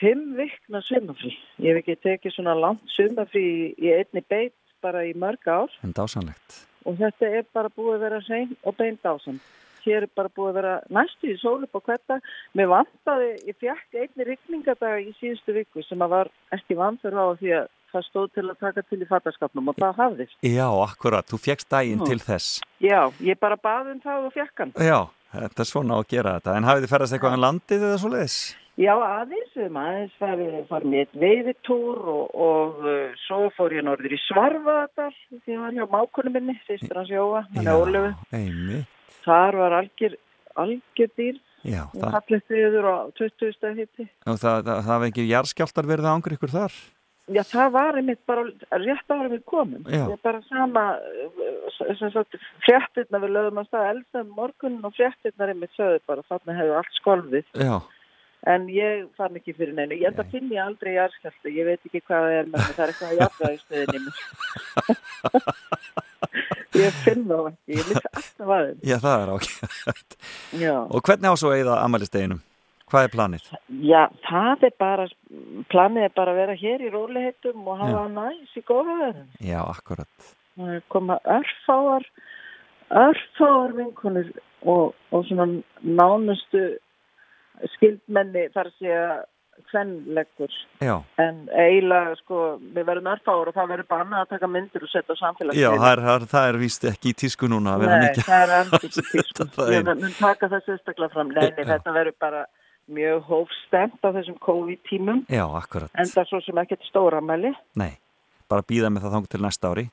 fimm vikna sumafrí. Ég hef ekki tekið svona langt sumafrí í einni beit bara í mörg ár En dásanlegt og þetta er bara búið að vera hrein og bein dásam. Hér er bara búið að vera næstu í sól upp á hverta. Mér vantaði, ég fekk einni rigningadag í síðustu viku sem að var ekki vanþur á því að það stóð til að taka til í fattaskapnum og það hafðist. Já, akkurat, þú fjekst daginn Já. til þess Já, ég bara baði um það og fekk hann. Já, þetta er svona á að gera þetta En hafið þið ferðast eitthvað um landið eða svo leiðis? Já, aðeins, aðeins með eitt veiðitúr og, og uh, svo fór ég norður í Svarfaðardal því ég var hjá mákunum minni, sýstur hans Jóa, hann er Ólöfu. Þar var algjör, algjör dýr, og fallið viður á 20 stað hitti. og það, það, það hafa ekki jarðskjáltar verið að ángur ykkur þar? Já, það var einmitt bara rétt ára við komum. Já. Ég bara sama, uh, sem sagt, fréttirna við lögum að staða eldsam morgun og fréttirna einmitt sögðu bara, þarna hefur allt skolfið. Já, En ég fann ekki fyrir neinu. Ég enda finn ég aldrei jarðskjálta. Ég veit ekki hvað það er með mig. Það er eitthvað að jafna í stöðinni ég finn þá ekki. Ég missi alltaf aðeins. já það er ákveð Já. Og hvernig á svo að eyða amalisteginum? Hvað er planið? Já, það er bara, planið er bara að vera hér í róliheitum og hafa næs í góðaðurinn. Já, akkurat Það koma örfáar, örfáar vinkonur og, og svona nánustu skildmenni þar sé að hvernleggur. En eiginlega, sko, við verðum örfáur og það verður bannað að taka myndir og setja á samfélagsmiðla. já það, er, það, er, er víst ekki í tísku núna Nei, það er ekki í tísku mun taka það sérstaklega fram. Nei, þetta verður bara mjög hófstemt á þessum COVID-tímum. Já, akkurat En það svo sem ekkert stóramæli. Nei, bara býða með það þang til næsta ári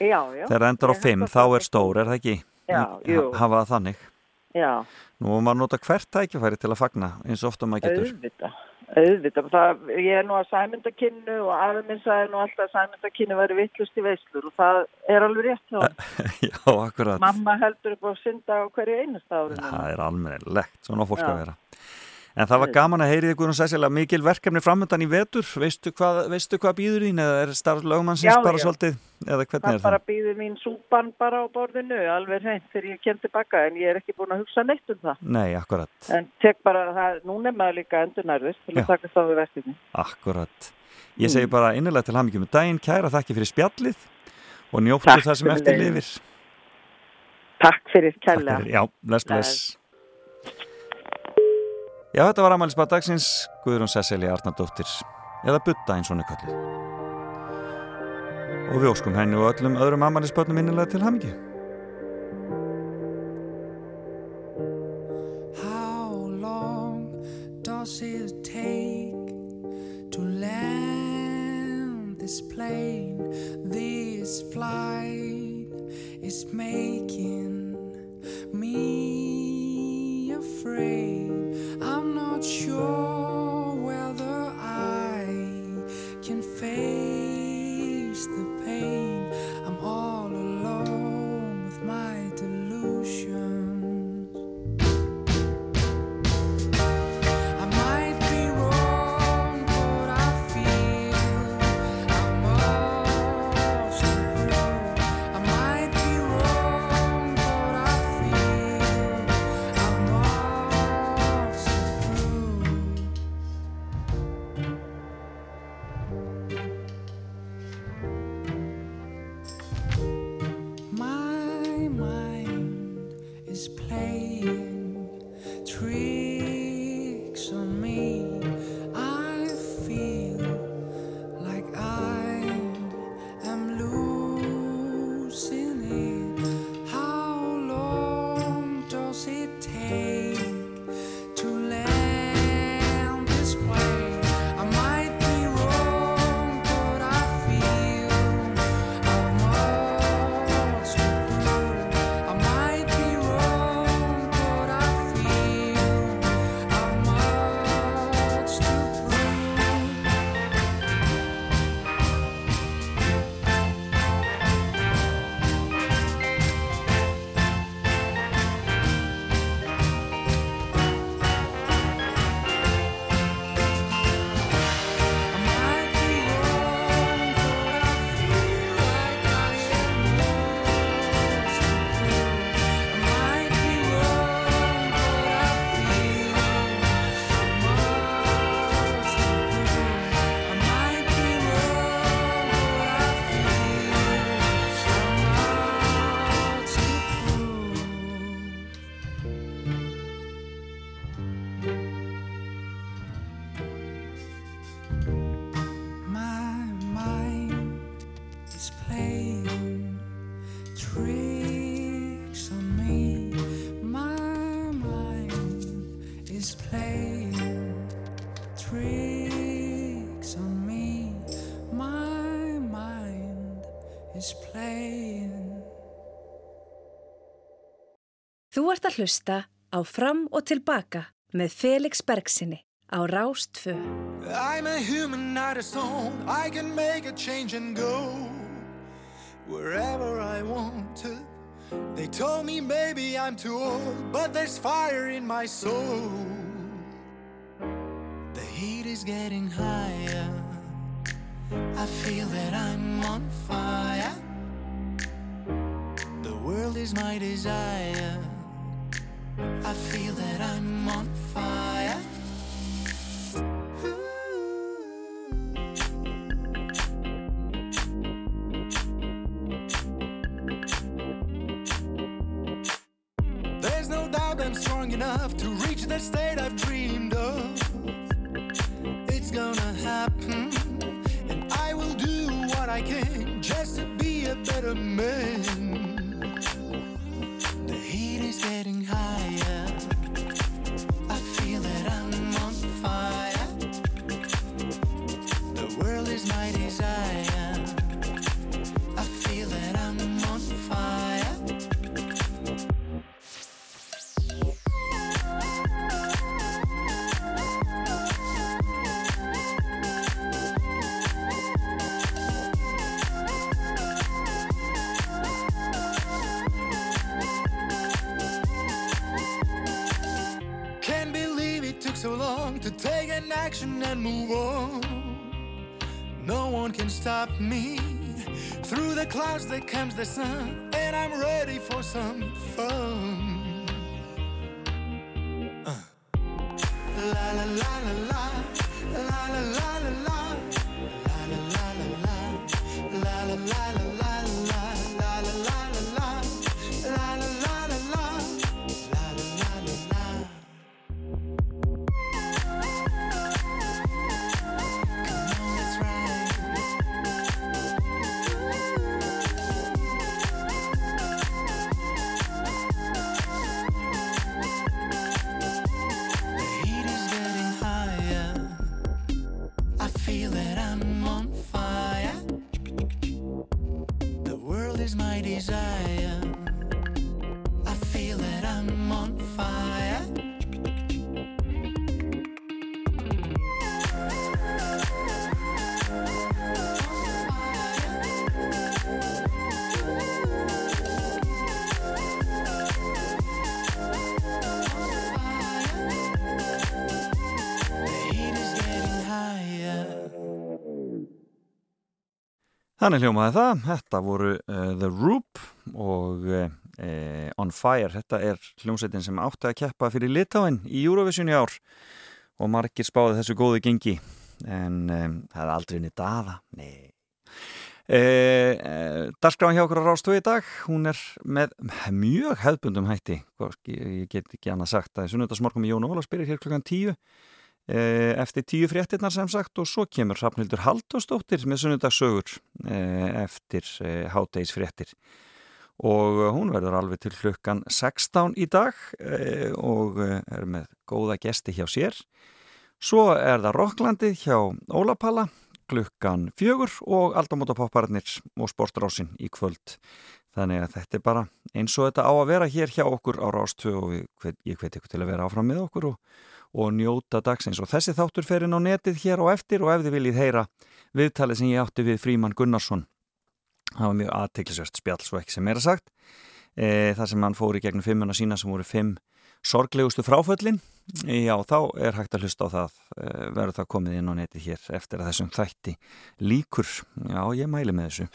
Já, já. Þegar það endar á Ég fimm, held þá að er stór, er það ekki? Já, jú. Hafa það þannig Já, Nú má maður nota hvert tækifæri til að fagna eins og ofta maður getur auðvitað. Auðvitað. Það, ég er nú að sæmyndakinnu og minn sagði nú alltaf sæmyndakinnu væri vittlust í veislur og það er alveg rétt hjá. Já, akkurat Mamma heldur upp á synda á hverju einasta árinu. Það er almennilegt, svona fólk Já. að vera En það var gaman að heyri ykkur og sæsilega mikil verkefni framöndan í vetur veistu hvað, veistu hvað býður þín eða er starf lögmannsins Já, bara já. svolítið eða hvernig Það er bara það? býður mín súpan bara á borðinu, alveg hreint þegar ég kem tilbaka en ég er ekki búin að hugsa neitt um það. Nei, akkurat, En tek bara, það, núna er maður líka endurnærðist til að taka þá við verkefni. akkurat Ég Mm. segi bara innilega til hamingjum með daginn, kæra þakki fyrir spjallið og njóttu Takk það sem eftir lifir Takk fyrir Takk kærlega. fyrir, já, bless, bless Já, þetta var Amalisbað dagsins Guðrún Sesselja Arnardóttir eða Butta eins og er kallið og við óskum henni og öllum öðrum Amalisböðnum innilega til hamingju How long does it take to land this plane? This flight is making að hlusta á Fram og Tilbaka með Felix Bergsinni á Rástfö. I'm a human, not a stone. I can make a change and go wherever I want to. They told me maybe I'm too old, but there's fire in my soul. The heat is getting higher. I feel that I'm on fire. The world is my desire. I feel that I'm on fire. The sun, Þannig hljómaði það, þetta voru uh, The Roop og uh, On Fire, þetta er hljómsveitin sem átti að keppa fyrir Litáin í Eurovision í ár og margir spáði þessu góðu gengi. En um, það er aldrei niður daða, nei. Eh, Darskráin hjá okkur á Rástu í dag, hún er með mjög hefðbundum hætti, ég get ekki annað sagt. Að sunnudasmorgum í Jón Óla spyrir hér klokkan tíu eftir tíu fréttinnar sem sagt og svo kemur Hrafnildur Halldórsdóttir með sunnudagssögur eh, eftir eh, hátegisfréttir og eh, hún verður alveg til klukkan 16 í dag eh, og eh, er með góða gesti hjá sér svo er það Rokklandið hjá Ólapalla klukkan fjögur og aldamótapopparnir og sportrásin í kvöld. Þannig að þetta er bara eins og þetta á að vera hér hjá okkur á Rástvö og ég hveti ykkur til að vera áfram með okkur og, og njóta dagsins. Og þessi þáttur fer inn á netið hér og eftir og ef þið viljið heyra viðtalið sem ég átti við Fríman Gunnarsson. Það var mjög aðteklisvert spjall svo ekki sem meira sagt. E, það sem hann fór í gegnum fimmuna sína sem voru fimm sorglegustu fráföllin já þá er hægt að hlusta á það eh, verður það komið inn á neti hér eftir að þessum þætti líkur já ég mæli með þessu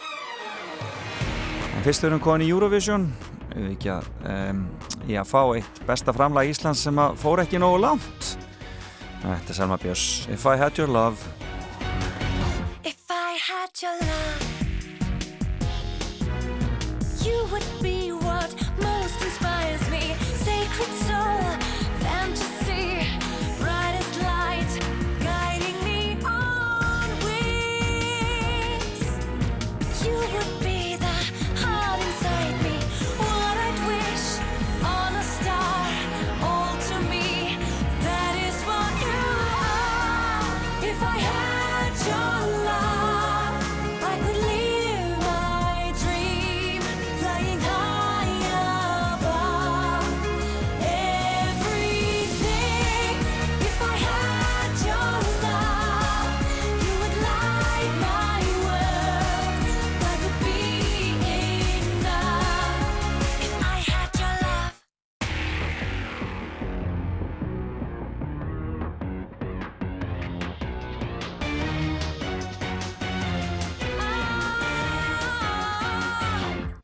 en fyrst erum komin í Eurovision við ekki að um, ég að fá eitt besta framlag Íslands sem að fór ekki nógu langt. Þetta er Selma Björns. If I Had Your Love. If I had your love, you would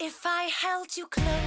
If I held you close,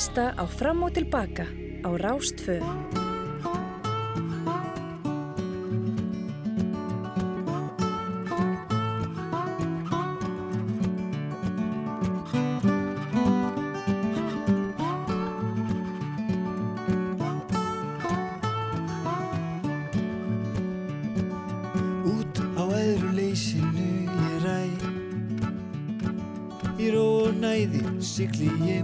hlusta á Fram og Tilbaka á Rástfö. Út á öðru leysinu ég ræ Í ró og næði sigli ég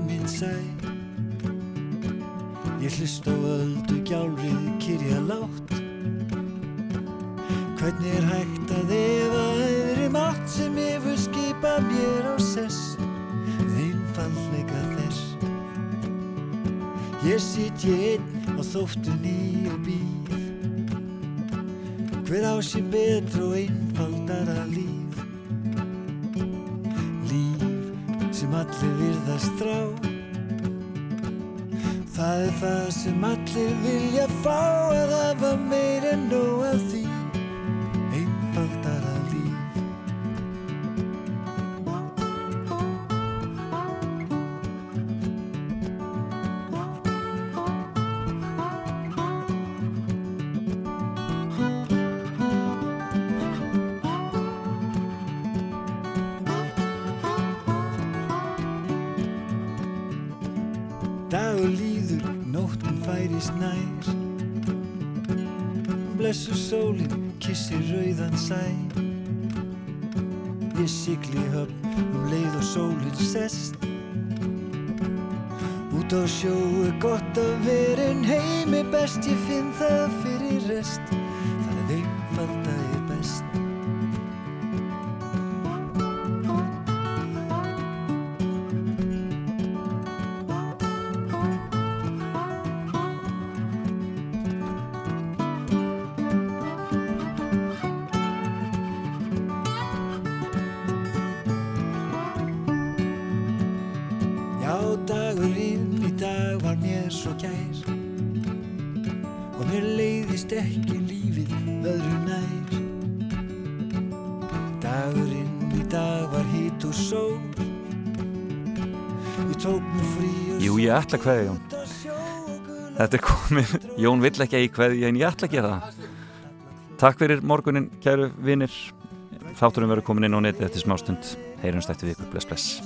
virðast þrá Það er það sem allir vilja fá Ég finn það fyrir rest ég ætla að kveðja Jón. Þetta er komið, Jón vill ekki að ég kveðja en ég ætla að gera það. Takk fyrir morgunin, kæru vinir. Þátturum verður komin inn á netið eftir smástund Heyrumst eftir viku, bless bless